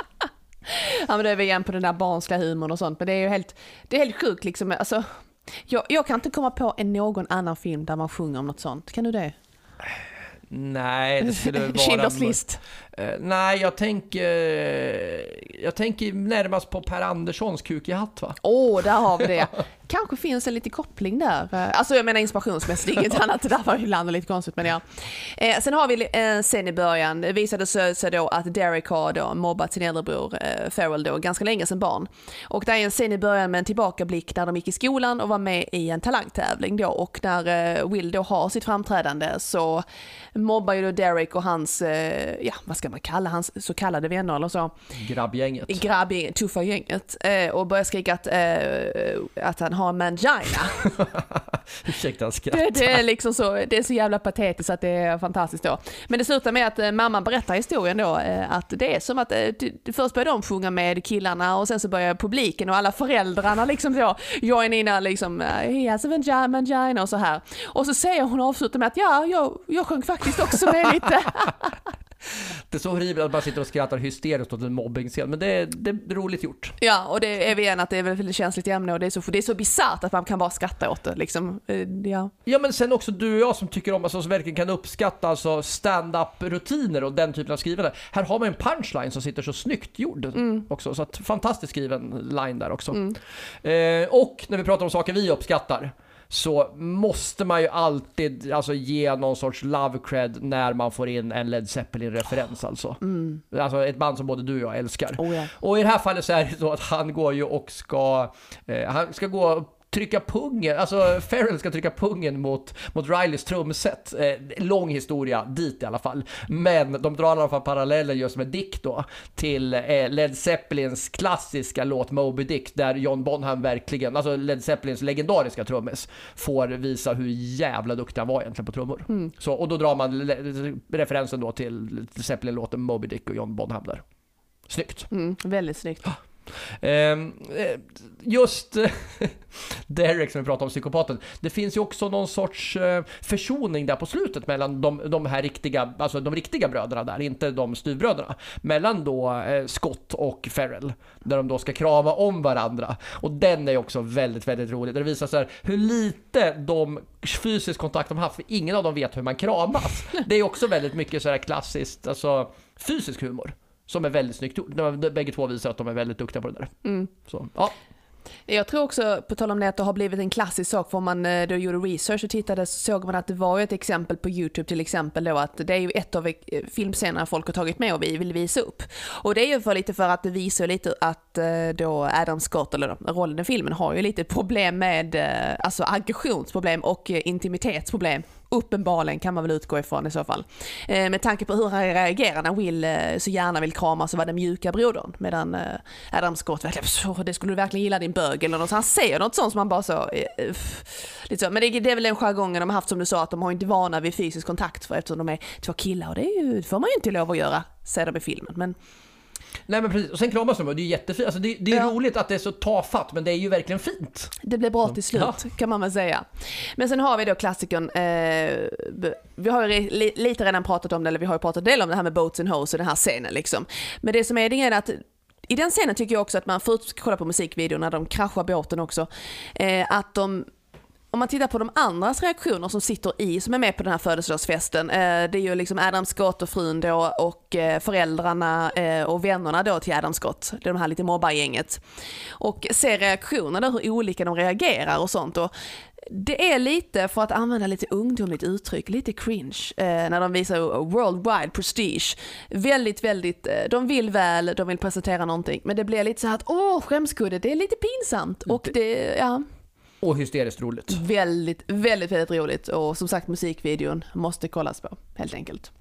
Ja men då är vi igen på den där barnsliga humorn och sånt, men det är ju helt, det är helt sjukt liksom. Alltså, jag, jag kan inte komma på en någon annan film där man sjunger om något sånt. Kan du det? Nej, det skulle vara... Schindler's list. Eh, nej, jag tänker... Jag tänker närmast på Per Anderssons Kuk i hatt va? Åh, oh, där har vi det. Kanske finns en liten koppling där. Eh, alltså jag menar inspirationsmässigt, inget annat. Det där var ju landet lite konstigt men ja. Eh, sen har vi en scen i början. Det visade sig då att Derek har då mobbat sin äldrebror eh, Farrell då ganska länge sedan barn. Och det är en scen i början med en tillbakablick där de gick i skolan och var med i en talangtävling då. Och när eh, Will då har sitt framträdande så mobbar ju då Derek och hans, eh, ja vad ska man kalla hans så kallade vänner eller så. Grabbgänget. Grabbgänget, tuffa gänget. Eh, och börjar skrika att, eh, att han har mangina. Ursäkta han skrattar. Det, det, är liksom så, det är så jävla patetiskt att det är fantastiskt då. Men det slutar med att eh, mamman berättar historien då, eh, att det är som att eh, först börjar de sjunga med killarna och sen så börjar publiken och alla föräldrarna liksom så join in liksom, he has a mangina och så här. Och så säger hon avslutar med att ja, jag, jag sjöng faktiskt också med lite. Det är så horribelt att man sitter och skrattar hysteriskt åt en mobbing-scen, men det är, det är roligt gjort. Ja, och det är vi igen att det är väldigt känsligt ämne och det är så, det är så bisarrt att man kan bara skratta åt det. Liksom. Eh, ja. ja, men sen också du och jag som tycker om, alltså, som verkligen kan uppskatta alltså, stand-up-rutiner och den typen av skrivande. Här har man en punchline som sitter så snyggt gjord mm. också, så att fantastiskt skriven line där också. Mm. Eh, och när vi pratar om saker vi uppskattar, så måste man ju alltid alltså, ge någon sorts love cred när man får in en Led Zeppelin-referens alltså. Mm. Alltså ett band som både du och jag älskar. Oh, yeah. Och i det här fallet så är det så att han går ju och ska, eh, han ska gå trycka pungen, alltså Farrell ska trycka pungen mot, mot Rileys trumset. Eh, lång historia dit i alla fall. Men de drar i alla fall paralleller just med Dick då till eh, Led Zeppelins klassiska låt Moby Dick där John Bonham verkligen, alltså Led Zeppelins legendariska trummis, får visa hur jävla duktig han var egentligen på trummor. Mm. Så, och då drar man referensen då till Zeppelin-låten Moby Dick och John Bonham där. Snyggt. Mm, väldigt snyggt. Ehm, eh, just Derek som vi pratade om, psykopaten. Det finns ju också någon sorts eh, försoning där på slutet mellan de, de här riktiga, alltså de riktiga bröderna där, inte de styvbröderna. Mellan då eh, Scott och Ferrell. Där de då ska krama om varandra. Och den är också väldigt, väldigt rolig. Där det visar sig hur lite de fysisk kontakt de haft, för ingen av dem vet hur man kramas. Det är också väldigt mycket så här klassiskt, alltså fysisk humor. Som är väldigt snyggt gjort. Bägge två visar att de är väldigt duktiga på det där. Mm. Så, ja. Jag tror också, på tal om det, att det har blivit en klassisk sak. För om man eh, då gjorde research och tittade så såg man att det var ett exempel på YouTube till exempel då att det är ju ett av eh, filmscenerna folk har tagit med och vi vill visa upp. Och det är ju för lite för att det visar lite att eh, då Adam Scott, eller rollen i filmen, har ju lite problem med alltså aggressionsproblem och intimitetsproblem Uppenbarligen kan man väl utgå ifrån i så fall. Eh, med tanke på hur han reagerar när Will eh, så gärna vill kramas och vara den mjuka brodern. Medan eh, Adam Scott verkligen, så, det skulle du verkligen gilla din bög eller något. Så han säger något sånt som man bara så, eh, lite så. Men det, det är väl den jargongen de har haft som du sa, att de har inte vana vid fysisk kontakt för eftersom de är två killar och det, är ju, det får man ju inte lov att göra, säger de i filmen. Men Nej men precis, och sen kramas de och det är jättefint. Alltså det, det är ja. roligt att det är så tafatt men det är ju verkligen fint. Det blir bra till slut ja. kan man väl säga. Men sen har vi då klassikern, eh, vi har ju lite redan pratat om det, eller vi har ju pratat en del om det här med Boats and Hose och den här scenen liksom. Men det som är det är att i den scenen tycker jag också att man, förut kolla på musikvideon när de kraschar båten också, eh, att de om man tittar på de andras reaktioner som sitter i, som är med på den här födelsedagsfesten, eh, det är ju liksom Adam Scott och frun då och eh, föräldrarna eh, och vännerna då till Adam Scott, det är de här lite mobbargänget. Och ser reaktionerna, hur olika de reagerar och sånt. Och det är lite, för att använda lite ungdomligt uttryck, lite cringe när de visar worldwide prestige. Väldigt, väldigt, de vill väl, de vill presentera någonting, men det blir lite så här att åh, skämskudde, det är lite pinsamt. Och det, ja. Och hysteriskt roligt. Väldigt, väldigt, väldigt roligt. Och som sagt musikvideon måste kollas på, helt enkelt.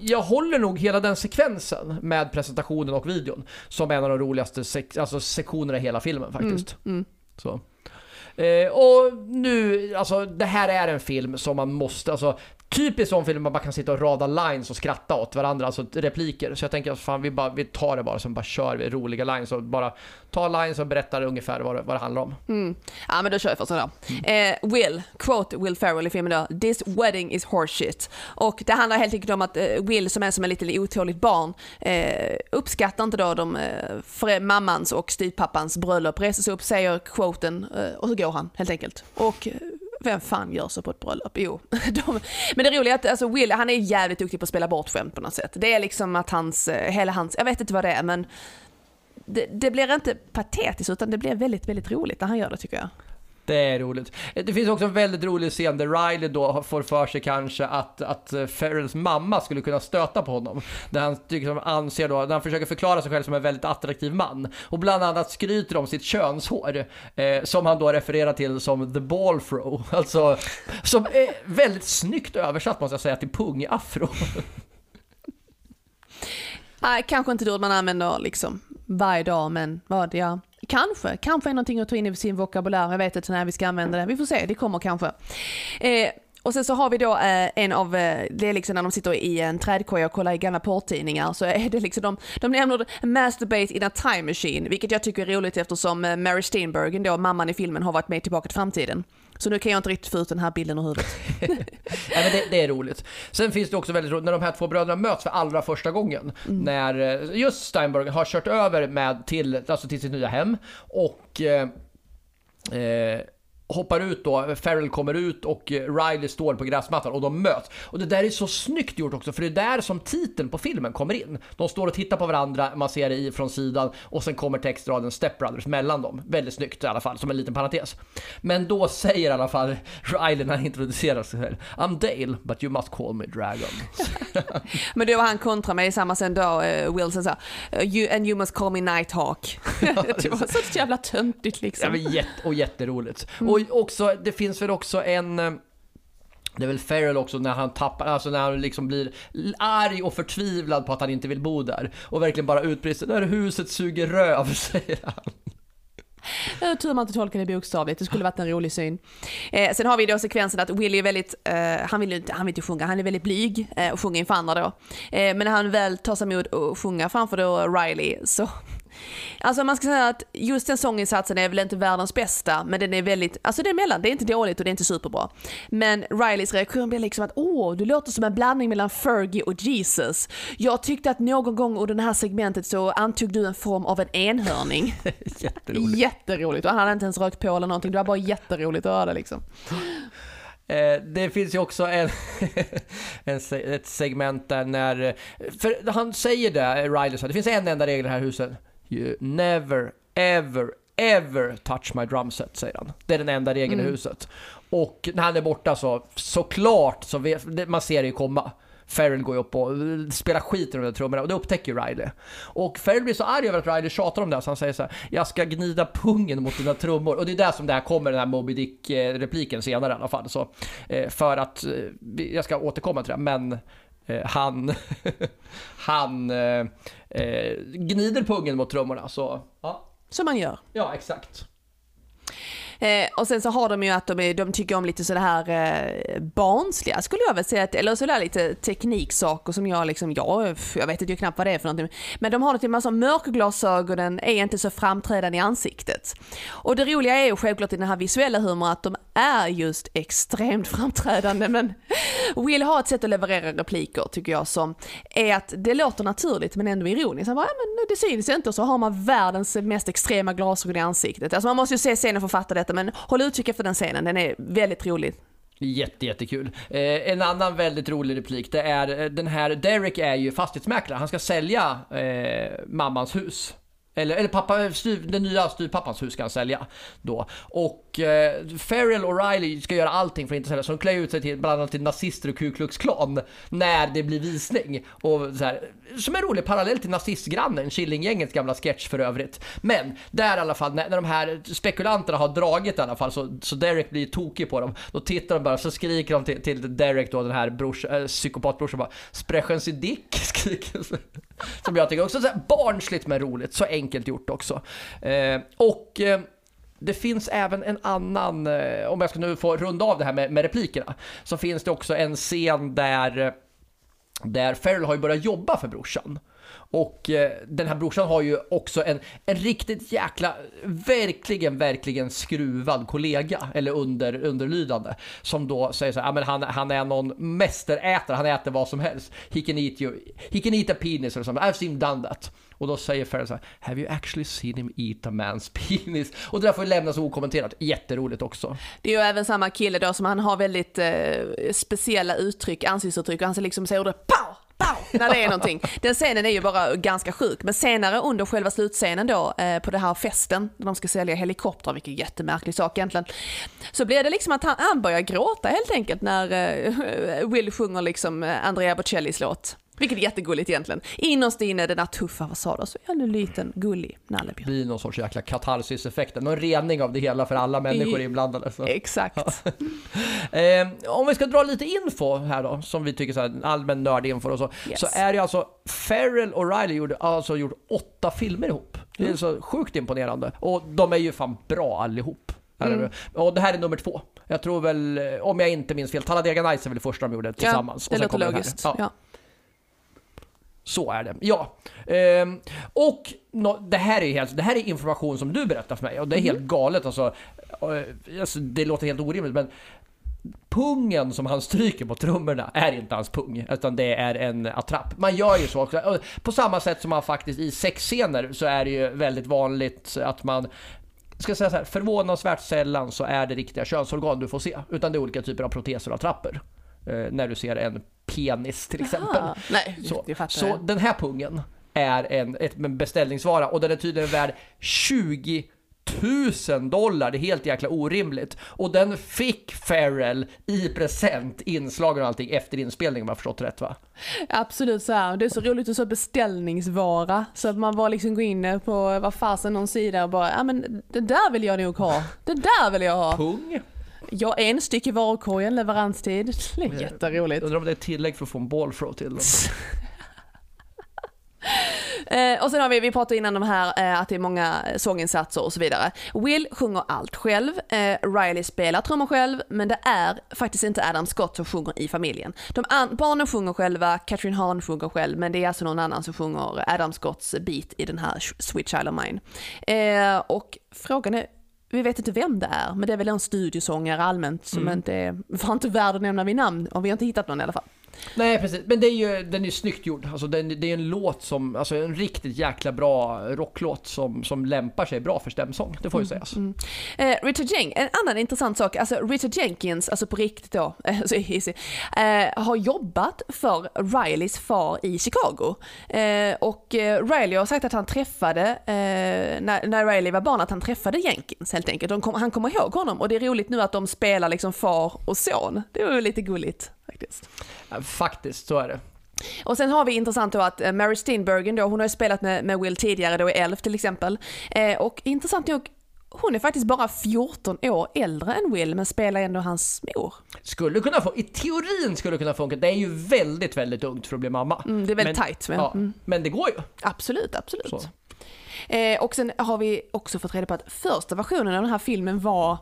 jag håller nog hela den sekvensen med presentationen och videon som en av de roligaste sek alltså sektionerna i hela filmen faktiskt. Mm, mm. Så. Eh, och nu, alltså det här är en film som man måste, alltså typiskt sån film man bara kan sitta och rada lines och skratta åt varandra, alltså repliker. Så jag tänker att fan vi, bara, vi tar det bara, så bara kör vi roliga lines och bara tar lines och berättar ungefär vad det, vad det handlar om. Mm. Ja men då kör vi för sådär. Eh, Will, quote Will Ferrell i filmen då, “This wedding is horseshit”. Och det handlar helt enkelt om att eh, Will som är som ett litet otåligt barn eh, uppskattar inte då de, eh, mammans och styvpappans bröllop, reser sig upp, säger quoten eh, och så går han helt enkelt. Och eh, vem fan gör så på ett bröllop? Jo, de, men det roliga är att alltså Will, han är jävligt duktig på att spela bort skämt på något sätt. Det är liksom att hans, eh, hela hans, jag vet inte vad det är men det, det blir inte patetiskt utan det blir väldigt, väldigt roligt när han gör det tycker jag. Det är roligt. Det finns också en väldigt rolig scen där Riley då får för sig kanske att, att eh, Ferrells mamma skulle kunna stöta på honom. Där han liksom anser då, när han försöker förklara sig själv som en väldigt attraktiv man. Och bland annat skryter om sitt könshår. Eh, som han då refererar till som the ball throw. Alltså, som är väldigt snyggt översatt måste jag säga till pung-afro. Nej, kanske inte det ord man använder liksom varje dag, men vad ja. Kanske, kanske är någonting att ta in i sin vokabulär. Jag vet inte när vi ska använda det. Vi får se, det kommer kanske. Eh, och sen så har vi då eh, en av, eh, det är liksom när de sitter i en trädkoja och kollar i gamla porrtidningar så är det liksom de, de nämner masturbate in a time machine, vilket jag tycker är roligt eftersom eh, Mary Steenburgen då, mamman i filmen, har varit med tillbaka till framtiden. Så nu kan jag inte riktigt få ut den här bilden ur huvudet. ja, men det, det, är roligt. Sen finns det också väldigt roligt när de här två bröderna möts för allra första gången. Mm. När just Steinberg har kört över med till, alltså till sitt nya hem och eh, eh, hoppar ut då, Farrell kommer ut och eh, Riley står på gräsmattan och de möts. Och det där är så snyggt gjort också för det är där som titeln på filmen kommer in. De står och tittar på varandra, man ser det från sidan och sen kommer textraden Step Brothers mellan dem. Väldigt snyggt i alla fall, som en liten parentes. Men då säger i alla fall Riley när han introducerar sig själv I'm Dale, but you must call me Dragon. Men det var han kontra i samma sen då, uh, Wilson sa you, and you must call me Nighthawk. det var så jävla töntigt liksom. Ja, men jätte, och jätteroligt. Mm. Och också, det finns väl också en eh, det är väl Ferrell också när han tappar, alltså när han liksom blir arg och förtvivlad på att han inte vill bo där. Och verkligen bara utbrister där huset suger röv, säger han. Eh, tur man inte tolkar det bokstavligt, det skulle varit en rolig syn. Eh, sen har vi då sekvensen att Willy är väldigt, eh, han vill inte, han vill inte sjunga, han är väldigt blyg eh, och sjunger inför andra då. Eh, men när han väl tar sig emot att sjunga framför då Riley så Alltså man ska säga att just den sånginsatsen är väl inte världens bästa, men den är väldigt, alltså det är mellan, det är inte dåligt och det är inte superbra. Men Rileys reaktion blir liksom att åh, du låter som en blandning mellan Fergie och Jesus. Jag tyckte att någon gång under det här segmentet så antog du en form av en enhörning. Jätteroligt. Jätteroligt, och han hade inte ens rökt på eller någonting, det var bara jätteroligt att höra det liksom. Eh, det finns ju också en, en, ett segment där när, för han säger det, Riley sa, det finns en enda regel i det här huset. You never, ever, ever touch my drumset, säger han. Det är den enda regeln mm. i huset. Och när han är borta så, såklart, så vet, man ser det ju komma. Ferrell går ju upp och spelar skit i de där trummorna och det upptäcker Riley. Och Ferrell blir så arg över att Riley tjatar om det så han säger så här, jag ska gnida pungen mot dina trummor. Och det är där som det här kommer, den här Moby Dick-repliken senare i alla fall. Så, eh, för att, eh, jag ska återkomma till det, men eh, han, han eh, eh, gnider pungen mot trummorna. Så, ja. Som man gör. Ja, exakt. Eh, och sen så har de ju att de, de tycker om lite sådär eh, barnsliga, skulle jag väl säga, eller sådär lite tekniksaker som jag liksom, ja, jag vet inte knappt vad det är för någonting. Men de har det till massa mörkglasögonen är inte så framträdande i ansiktet. Och det roliga är ju självklart i den här visuella humorn att de är just extremt framträdande men Will har ett sätt att leverera repliker tycker jag som är att det låter naturligt men ändå ironiskt. Han bara, ja, men det syns inte och så har man världens mest extrema glasögon i ansiktet. Alltså man måste ju se scenen för att fatta detta men håll utkik efter den scenen, den är väldigt rolig. Jätte, jättekul. Eh, en annan väldigt rolig replik, det är eh, den här, Derek är ju fastighetsmäklare, han ska sälja eh, mammans hus. Eller, eller pappa, styr, den nya styvpappans hus ska han sälja då. Och eh, Ferrell och Riley ska göra allting för att inte sälja, så de klär ut sig till bland annat till nazister och Ku Klux Klan när det blir visning. Och så här, som en rolig parallell till nazistgrannen, Killinggängets gamla sketch för övrigt. Men där i alla fall, när, när de här spekulanterna har dragit i alla fall, så, så Derek blir tokig på dem. Då tittar de bara, så skriker de till, till Derek då, den här brors, äh, psykopatbrorsan bara Sprechen sie dick? skriker som jag tycker också är barnsligt men roligt, så enkelt gjort också. Eh, och eh, det finns även en annan, eh, om jag ska nu få runda av det här med, med replikerna, så finns det också en scen där, eh, där Ferrell har ju börjat jobba för brorsan. Och eh, den här brorsan har ju också en, en riktigt jäkla, verkligen, verkligen skruvad kollega, eller under, underlydande, som då säger så här, men han, han är någon mästerätare, han äter vad som helst. He can eat, you, he can eat a penis eller something, I've seen him done that. Och då säger Farrell så här, Have you actually seen him eat a man's penis? Och det där får lämnas okommenterat. Jätteroligt också. Det är ju även samma kille då som han har väldigt eh, speciella uttryck, ansiktsuttryck och han liksom säger ordet POW! när det är någonting. Den scenen är ju bara ganska sjuk, men senare under själva slutscenen då eh, på den här festen, när de ska sälja helikoptrar, vilket är jättemärklig sak egentligen, så blir det liksom att han, han börjar gråta helt enkelt när eh, Will sjunger liksom eh, Andrea Bocellis låt. Vilket är jättegulligt egentligen. Innerst inne den där tuffa fasaden så är han en liten gullig nallebjörn. Det blir någon sorts jäkla katarsis-effekt, någon rening av det hela för alla människor inblandade. Så. Exakt. eh, om vi ska dra lite info här då, som vi tycker är allmän nördinfo och så, yes. så är det alltså Farrell och Riley gjorde, alltså gjort åtta filmer ihop. Det är mm. så sjukt imponerande. Och de är ju fan bra allihop. Mm. Och det här är nummer två. Jag tror väl, om jag inte minns fel, Talladega Nights är väl det första de gjorde tillsammans. Ja, det låter logiskt. Ja. Ja. Så är det. Ja. Ehm, och no, det, här är helt, det här är information som du berättar för mig och det är helt mm. galet. Alltså, eh, alltså, det låter helt orimligt men pungen som han stryker på trummorna är inte hans pung, utan det är en attrapp. Man gör ju så också. På samma sätt som man faktiskt i sexscener så är det ju väldigt vanligt att man ska säga så här, förvånansvärt sällan så är det riktiga könsorgan du får se, utan det är olika typer av proteser och attrapper. Eh, när du ser en penis till exempel. Aha. Nej, så, så den här pungen är en, ett, en beställningsvara och den är tydligen värd 20 tusen dollar, det är helt jäkla orimligt. Och den fick Farrell i present, inslagen och allting efter inspelningen om jag förstått rätt va? Absolut så här. det är så roligt att säga beställningsvara. Så att man bara liksom går in på vad fasen någon sida och bara, ja men det där vill jag nog ha. Det där vill jag ha. Pung? Ja, en styck i varukorgen, leveranstid. Det är jätteroligt. Undrar om det är tillägg för att få en ballthrow till dem. Eh, och sen har vi, vi pratade innan om här eh, att det är många sånginsatser och så vidare. Will sjunger allt själv, eh, Riley spelar trummor själv, men det är faktiskt inte Adam Scott som sjunger i familjen. De barnen sjunger själva, Catherine Hahn sjunger själv, men det är alltså någon annan som sjunger Adam Scotts beat i den här Sweet Child of Mine. Eh, och frågan är vi vet inte vem det är, men det är väl en studiosångare allmänt som mm. inte är, var inte värd att nämna vid namn, och vi har inte hittat någon i alla fall. Nej precis, men det är ju, den är snyggt gjord. Alltså den, det är en låt som, alltså en riktigt jäkla bra rocklåt som, som lämpar sig bra för stämsång. Det får ju mm, sägas. Mm. Eh, Richard Jenkins, en annan intressant sak, alltså Richard Jenkins, alltså på riktigt då, alltså, eh, har jobbat för Rileys far i Chicago. Eh, och eh, Riley har sagt att han träffade, eh, när, när Riley var barn, att han träffade Jenkins helt enkelt. Kom, han kommer ihåg honom och det är roligt nu att de spelar liksom far och son. Det var lite gulligt faktiskt. Så är det. Och sen har vi intressant då att eh, Mary Steenburgen då, hon har ju spelat med, med Will tidigare då i Elf till exempel. Eh, och intressant nog, hon är faktiskt bara 14 år äldre än Will men spelar ändå hans mor. Skulle kunna få, i teorin skulle kunna funka. Det är ju väldigt, väldigt ungt för att bli mamma. Mm, det är väldigt men, tight. Men, ja, mm. men det går ju. Absolut, absolut. Eh, och sen har vi också fått reda på att första versionen av den här filmen var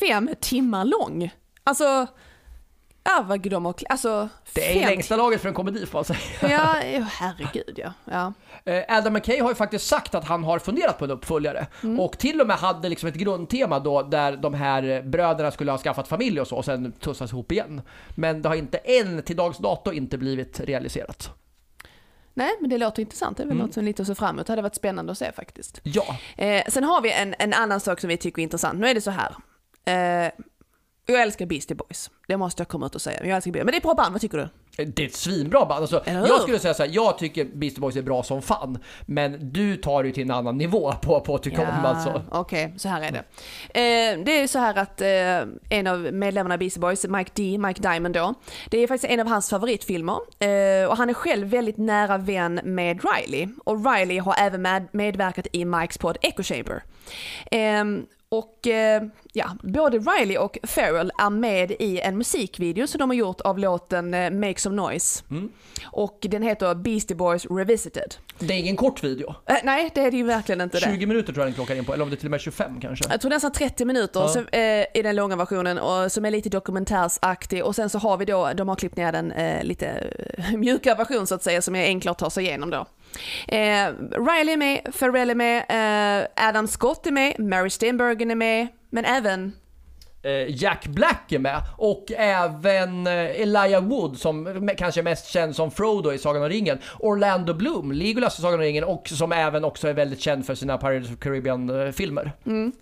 fem timmar lång. Alltså Ja, vad de har, alltså, Det är fem... längsta laget för en komedi får man säga. Ja, herregud ja. ja. Eh, Adam McKay har ju faktiskt sagt att han har funderat på en uppföljare mm. och till och med hade liksom ett grundtema då där de här bröderna skulle ha skaffat familj och så och sen tussas ihop igen. Men det har inte än till dags dato inte blivit realiserat. Nej, men det låter intressant. Det är väl mm. något som lite att se fram emot. Det hade varit spännande att se faktiskt. Ja. Eh, sen har vi en, en annan sak som vi tycker är intressant. Nu är det så här. Eh, Jag älskar Beastie Boys. Det måste jag komma ut och säga. Jag älskar Beastie Men det är ett bra band, vad tycker du? Det är ett svinbra band. Alltså, jag skulle säga så här, jag tycker Beastie Boys är bra som fan. Men du tar det till en annan nivå på, på att tycka om alltså. Okej, så här är det. Eh, det är så här att eh, en av medlemmarna i Beastie Boys, Mike D, Mike Diamond då, det är faktiskt en av hans favoritfilmer. Eh, och han är själv väldigt nära vän med Riley. Och Riley har även med, medverkat i Mikes podd Echo Chamber. Och eh, ja, både Riley och Farrell är med i en musikvideo som de har gjort av låten eh, Make Some Noise. Och den heter Beastie Boys Revisited. Det är ingen kort video. Eh, nej, det är det ju verkligen inte det. 20 minuter tror jag den klockar in på, eller om det till och med 25 kanske. Jag tror nästan 30 minuter Ja. så, eh, i den långa versionen och, som är lite dokumentärsaktig och sen så har vi då, de har klippt ner den eh, lite eh, mjukare version så att säga som är enklare att ta sig igenom då. Eh, Riley är med, Pharrell är med, eh, Adam Scott är med, Mary Stenbergen är med, men även Jack Black är med och även eh, Elijah Wood som kanske är mest känd som Frodo i Sagan om ringen. Orlando Bloom, Legolas i Sagan om ringen och som även också är väldigt känd för sina Pirates of Caribbean-filmer.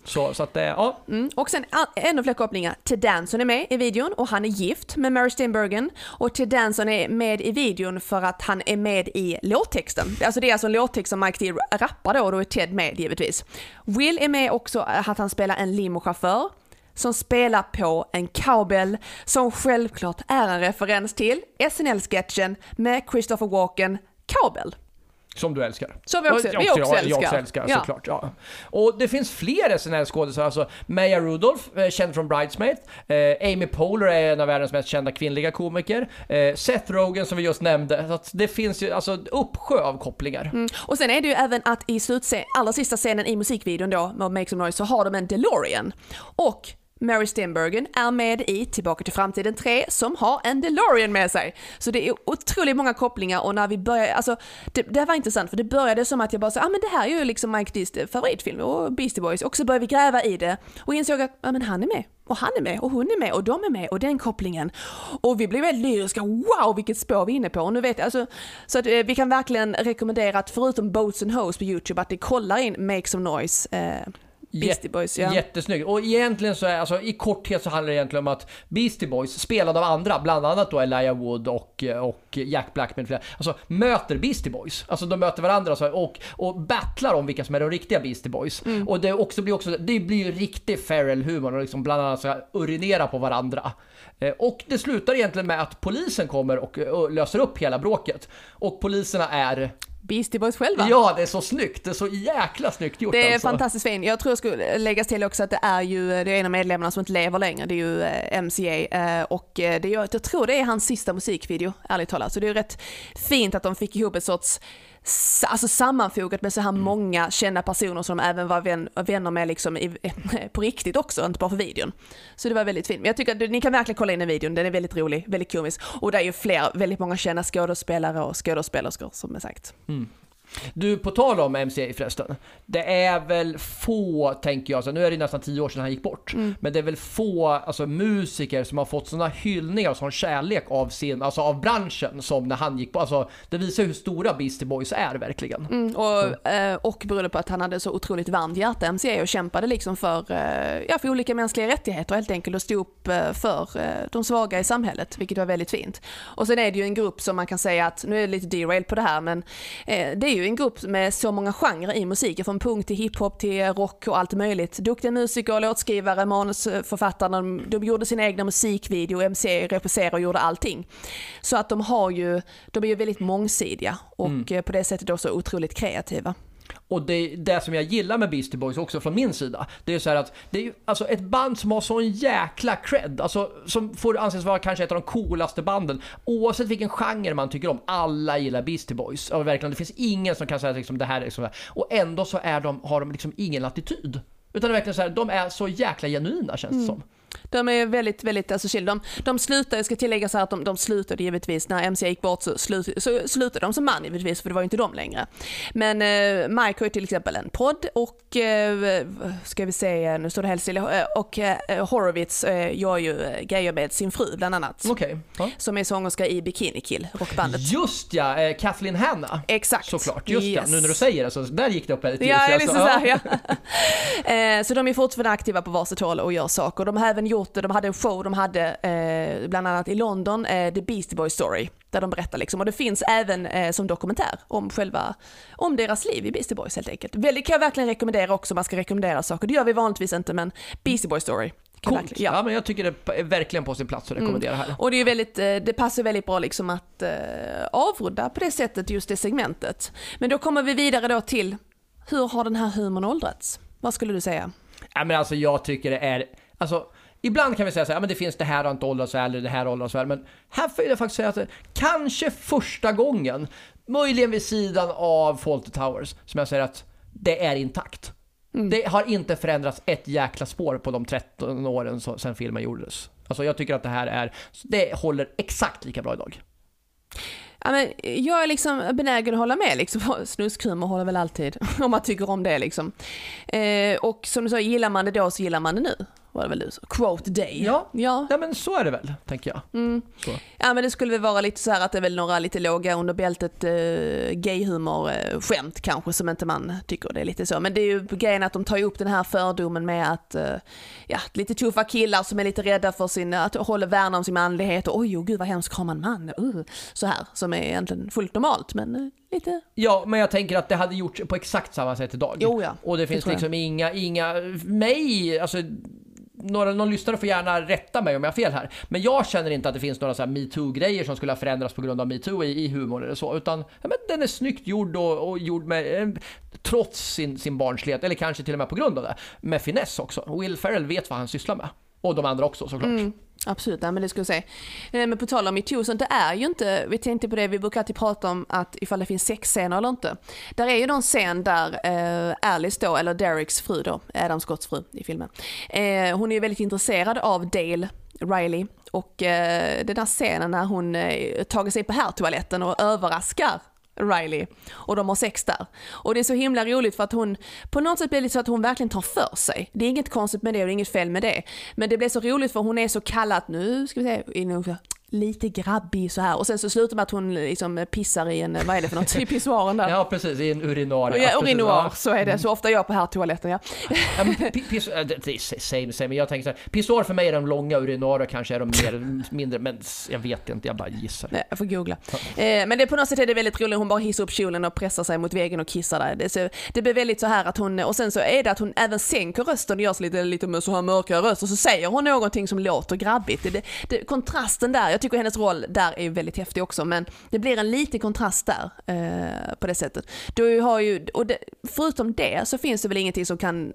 Så, så att ja. Mm. Och sen ännu fler kopplingar. Ted Danson är med i videon och han är gift med Mary Steenburgen. Och Ted Danson är med i videon för att han är med i låttexten. Alltså det är alltså en låttext som Mike D rappar då och då är Ted med givetvis. Will är med också att han spelar en limochaufför som spelar på en cowbell som självklart är en referens till SNL-sketchen med Christopher Walken, Cowbell. Som du älskar. Som vi också- jag, vi också jag, Jag älskar. också älskar Ja. såklart. Ja. Och det finns fler SNL-skådisar, alltså Maya Rudolph, eh, känd från Bridesmaid. Eh, Amy Poehler är en av världens mest kända kvinnliga komiker. Eh, Seth Rogen som vi just nämnde. Så det finns ju alltså uppsjö av kopplingar. Mm. Och sen är det ju även att i slutscen, allra sista scenen i musikvideon då, med Make Some Noise, så har de en DeLorean. Och Mary Steenburgen är med i Tillbaka till framtiden 3 som har en DeLorean med sig. Så det är otroligt många kopplingar och när vi började, alltså det, det var intressant för det började som att jag bara sa, ah men det här är ju liksom Mike Dees eh, favoritfilm och Beastie Boys och så började vi gräva i det och insåg att, ja men han är med och han är med och hon är med och de är med och den kopplingen. Och vi blev väldigt lyriska, wow vilket spår vi är inne på. Och nu vet jag, alltså, så att eh, vi kan verkligen rekommendera att förutom Boats and Hoes på YouTube att ni kollar in Make Some Noise, eh, Beastie Boys. Ja. Jättesnyggt. Och egentligen så är, alltså i korthet så handlar det egentligen om att Beastie Boys, spelade av andra, bland annat då Elijah Wood och, och Jack Black med flera, alltså möter Beastie Boys. Alltså de möter varandra så, och, och battlar om vilka som är de riktiga Beastie Boys. Och det, också blir också, det blir ju riktig Ferrell-humor och liksom bland annat så här urinera på varandra. Eh, Och det slutar egentligen med att polisen kommer och, och löser upp hela bråket. Och poliserna är, Beastie Boys själva. ja det är så snyggt, det är så jäkla snyggt gjort Det är alltså. fantastiskt fint. Jag tror jag skulle läggas till också att det är ju det är en av medlemmarna som inte lever längre. Det är ju eh, MCA eh, och eh, det är, jag tror det är hans sista musikvideo, ärligt talat. Så det är rätt fint att de fick ihop ett sorts Alltså sammanfogat med så Mm. här många kända personer som de även var vän, vänner med liksom i, på riktigt också, inte bara för videon. Så det var väldigt fint. Men jag tycker att ni kan verkligen kolla in den videon, den är väldigt rolig, väldigt komisk. Och det är ju fler, väldigt många kända skådespelare och skådespelerskor som är sagt. Du, på tal om MCA förresten. Det är väl få, tänker jag, så nu är det nästan tio år sedan han gick bort. Men det är väl få alltså, musiker som har fått sådana hyllningar och sån kärlek av, sin, alltså, av branschen som när han gick bort. Alltså, det visar hur stora Beastie Boys är verkligen. Mm, och, eh, och beroende på att han hade så otroligt varmt hjärta, MCA, och kämpade liksom för, eh, ja, för olika mänskliga rättigheter helt enkelt och stod upp eh, för de svaga i samhället, vilket var väldigt fint. Och sen är det ju en grupp som man kan säga att, nu är det lite derail på det här, men det är ju en grupp med så många genrer i musiken, från punk till hiphop till rock och allt möjligt. Duktiga musiker, låtskrivare, manusförfattare, de, de gjorde sina egna musikvideo, MCA regisserade och gjorde allting. Så att de har ju, de är ju väldigt mångsidiga och eh, på det sättet också otroligt kreativa. Och det, det som jag gillar med Beastie Boys också från min sida, det är så här att det är alltså ett band som har sån jäkla cred, alltså som får anses vara kanske ett av de coolaste banden. Oavsett vilken genre man tycker om, alla gillar Beastie Boys. Och verkligen, det finns ingen som kan säga att liksom, det här är liksom, och ändå så är de, har de liksom ingen attityd. Utan det är verkligen så här, de är så jäkla genuina känns det som. De är väldigt, väldigt alltså, chill. De, de slutar, jag ska tillägga så här att de, de slutade givetvis, när MC gick bort så, slut, så slutade de som man givetvis, för det var ju inte de längre. Men eh, Mike har ju till exempel en podd och, eh, ska vi se, nu står det helt stilla, eh, och eh, Horowitz eh, gör ju eh, grejer med sin fru bland annat. Okej. Ja. Som är sångerska i Bikini Kill, rockbandet. Just ja, eh, Kathleen Hanna. Exakt. Såklart, just Yes. ja. Nu när du säger det så där gick det upp väldigt Ja, ljus. jag liksom så, här, ja. Eh, så de är fortfarande aktiva på varsitt håll och gör saker. De har även gjort, de hade en show de hade eh, bland annat i London, eh, The Beastie Boys Story, där de berättar liksom. Och det finns även eh, som dokumentär om själva, om deras liv i Beastie Boys helt enkelt. Väldigt kan jag verkligen rekommendera också, man ska rekommendera saker. Det gör vi vanligtvis inte, men Beastie Boys Story. Coolt. verkligen- Ja. men jag tycker det är verkligen på sin plats att rekommendera här. och det, är väldigt, eh, det passar väldigt bra liksom att eh, avrunda på det sättet, just det segmentet. Men då kommer vi vidare då till, hur har den här humorn åldrats? Vad skulle du säga? Ja, men alltså jag tycker det är, alltså Ibland kan vi säga så här, men det finns det här har inte åldrats väl, eller det här har åldrats väl, men här får jag faktiskt säga att det, kanske första gången, möjligen vid sidan av Fawlty Towers, som jag säger att det är intakt. Det har inte förändrats ett jäkla spår på de 13 åren så, sedan filmen gjordes. Alltså jag tycker att det här är, det håller exakt lika bra idag. Ja, men jag är liksom benägen att hålla med. Liksom. Snuskhumor håller väl alltid, om man tycker om det. Liksom. Eh, och som du sa, gillar man det då så gillar man det nu. Var det väl du sa? Quote day. Ja. ja. Ja men så är det väl, tänker jag. Mm. Ja men det skulle väl vara lite så här att det är väl några lite låga under bältet eh, gayhumor eh, skämt kanske som inte man tycker det är lite så. Men det är ju grejen att de tar upp den här fördomen med att eh, ja, lite tuffa killar som är lite rädda för sin, att hålla värna om sin manlighet och oj oh, gud vad hemskt krama en man. Uh, så här som är egentligen fullt normalt men eh, lite, Ja, men jag tänker att det hade gjorts på exakt samma sätt idag. Jo, ja. Och det finns jag. liksom inga, inga, mig, alltså några, någon lyssnare får gärna rätta mig om jag har fel här. Men jag känner inte att det finns några så här metoo-grejer som skulle ha förändrats på grund av metoo i, i humor eller så. Utan ja, men den är snyggt gjord och, och gjord med, eh, trots sin, sin barnslighet, eller kanske till och med på grund av det, med finess också. Will Ferrell vet vad han sysslar med. Och de andra också såklart. Mm. Absolut, nej, men det skulle jag säga. Eh, men på tal om metoo, så det är ju inte, vi tänkte på det, vi brukar alltid prata om att ifall det finns sexscener eller inte. Där är ju någon scen där eh, Alice då, eller Dereks fru då, Adam Scotts fru i filmen. Eh, hon är ju väldigt intresserad av Dale Riley och eh, den här scenen när hon eh, tagit sig på herrtoaletten och överraskar Riley och de har sex där. Och det är så himla roligt för att hon, på något sätt blir det så att hon verkligen tar för sig. Det är inget konstigt med det och det är inget fel med det. Men det blir så roligt för hon är så kallat, nu ska vi se, lite grabbig så här. Och sen så slutar med att hon liksom pissar i en, vad är det för något, i pissoaren där. Ja, precis. I en urinarie. Ja, urinoar, ja. så är det. Så ofta jag på här toaletten ja. Ja, same, same. Men jag tänker så här, pissoar för mig är de långa, urinarer kanske är de mer, mindre, men jag vet inte, jag bara gissar. Nej, jag får googla. Eh, men det, på något sätt är det väldigt roligt, hon bara hissar upp kjolen och pressar sig mot väggen och kissar där. Det, så, det blir väldigt så här att hon, och sen så är det att hon även sänker rösten och gör så lite, lite med så här mörkare röst och så säger hon någonting som låter grabbigt. Det, det, det, kontrasten där, jag tycker hennes roll där är väldigt häftig också, men det blir en liten kontrast där eh, på det sättet. Du har ju, och det, förutom det så finns det väl ingenting som kan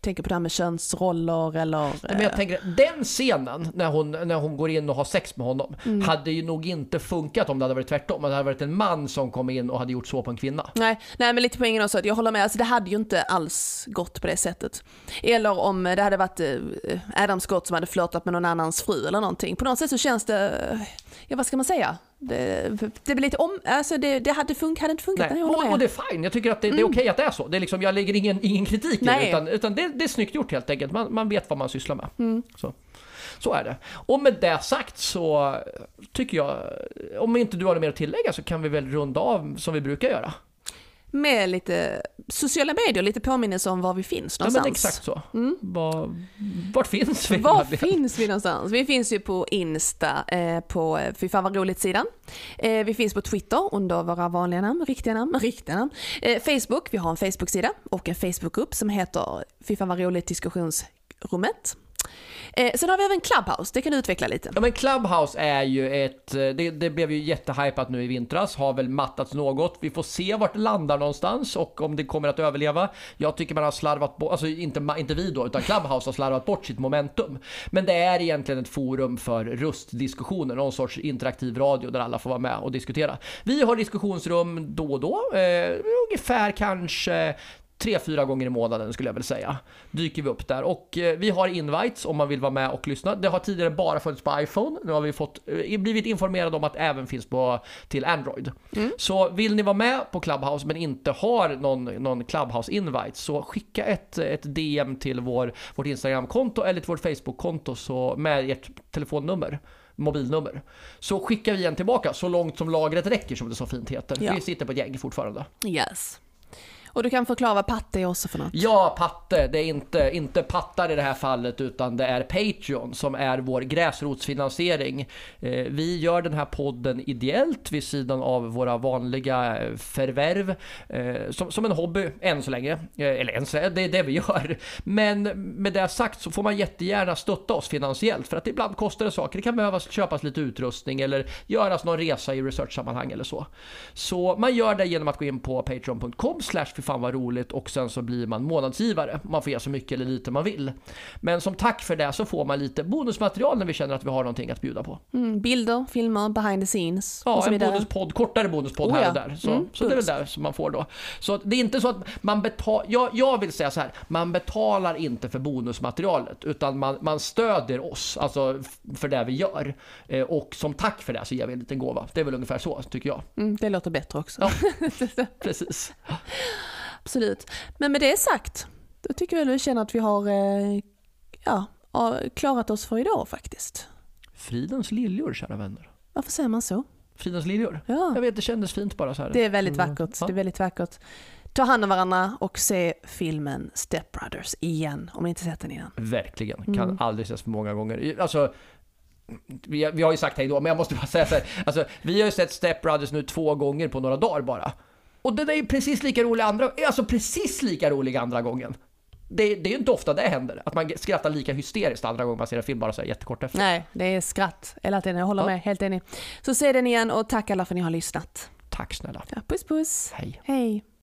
tänka på det här med könsroller eller... Men jag tänker, den scenen när hon, när hon går in och har sex med honom Mm. hade ju nog inte funkat om det hade varit tvärtom. Om det hade varit en man som kom in och hade gjort så på en kvinna. Nej, nej men lite poängen också att jag håller med, alltså det hade ju inte alls gått på det sättet. Eller om det hade varit eh, Adam Scott som hade flörtat med någon annans fru eller någonting. På något sätt så känns det, ja vad ska man säga? Det, det blir lite om, alltså det, det hade, fun- hade inte funkat. Nej. Och, och det är fine, jag tycker att det, det är okej att det är så. Det är liksom, jag lägger ingen, ingen kritik i det, utan, utan det, det är snyggt gjort helt enkelt. Man, man vet vad man sysslar med. Mm. Så. så är det. Och med det sagt så tycker jag, om inte du har något mer att tillägga så kan vi väl runda av som vi brukar göra. Med lite sociala medier, lite påminnelse om var vi finns Ja någonstans. men exakt så. Mm. Var, vart finns vi? Var finns vi någonstans? Vi finns ju på Insta, eh, på eh, Fy fan vad roligt-sidan. Eh, vi finns på Twitter under våra vanliga namn, riktiga namn, riktiga namn. Eh, Facebook, vi har en Facebook-sida och en Facebook-grupp som heter Fy fan vad roligt diskussionsrummet. Eh, sen har vi även Clubhouse, det kan du utveckla lite. Ja men Clubhouse är ju ett, eh, det, det blev ju jättehypat nu i vintras, har väl mattats något. Vi får se vart det landar någonstans och om det kommer att överleva. Jag tycker man har slarvat bort, alltså inte, inte vi då, utan Clubhouse har slarvat bort sitt momentum. Men det är egentligen ett forum för röstdiskussioner, någon sorts interaktiv radio där alla får vara med och diskutera. Vi har diskussionsrum då och då, eh, ungefär kanske tre, fyra gånger i månaden skulle jag väl säga. Dyker vi upp där. Och eh, vi har invites om man vill vara med och lyssna. Det har tidigare bara funnits på iPhone. Nu har vi fått, eh, blivit informerade om att det även finns på, till Android. Så vill ni vara med på Clubhouse men inte har någon, någon Clubhouse invite så skicka ett, ett DM till vår, vårt Instagram-konto eller till vårt Facebook-konto så, med ert telefonnummer mobilnummer. Så skickar vi en tillbaka så långt som lagret räcker som det så fint heter. Ja. Vi sitter på ett gäng fortfarande. Yes. Och du kan förklara vad patte är också för något? Ja, patte. Det är inte, inte pattar i det här fallet utan det är Patreon som är vår gräsrotsfinansiering. Eh, vi gör den här podden ideellt vid sidan av våra vanliga eh, förvärv. Eh, som, som en hobby än så länge. Eller än så länge, det är det vi gör. Men med det sagt så får man jättegärna stötta oss finansiellt för att ibland kostar det saker. Det kan behövas köpas lite utrustning eller göras någon resa i research-sammanhang eller så. Så man gör det genom att gå in på patreon.com fy fan vad roligt och sen så blir man månadsgivare. Man får ge så mycket eller lite man vill. Men som tack för det så får man lite bonusmaterial när vi känner att vi har någonting att bjuda på. Mm, bilder, filmer, behind the scenes Ja, och så en bonuspodd, kortare bonuspodd Oh här och där. Så, Mm, så det är väl där som man får då. Så det är inte så att man betalar, jag, jag vill säga så här, man betalar inte för bonusmaterialet utan man, man stödjer oss, alltså för det vi gör. Eh, och som tack för det så ger vi en liten gåva. Det är väl ungefär så, tycker jag. Mm, det låter bättre också. Ja. Precis. Absolut. Men med det sagt, då tycker jag vi känner att vi har eh, ja, klarat oss för idag faktiskt. Fridens liljor, kära vänner. Varför säger man så? Fridens liljor. Ja, Jag vet, det kändes fint bara så här. det är väldigt Mm. vackert. Ja. Det är väldigt vackert. Ta hand om varandra och se filmen Step Brothers igen om ni inte sett den innan. Verkligen. Kan Mm. aldrig ses för många gånger. Alltså, vi, vi har ju sagt hej då, men jag måste bara säga så här. Alltså, vi har ju sett Step Brothers nu två gånger på några dagar bara. Och den är ju precis lika rolig andra, alltså precis lika rolig andra gången. Det, det är ju inte ofta det händer, att man skrattar lika hysteriskt andra gången man ser en film bara så här jättekort efter. Nej, det är skratt hela tiden. Jag håller Ja. med, helt enig. Så se den igen och tack alla för att ni har lyssnat. Tack snälla. Ja, puss puss. Hej. Hej.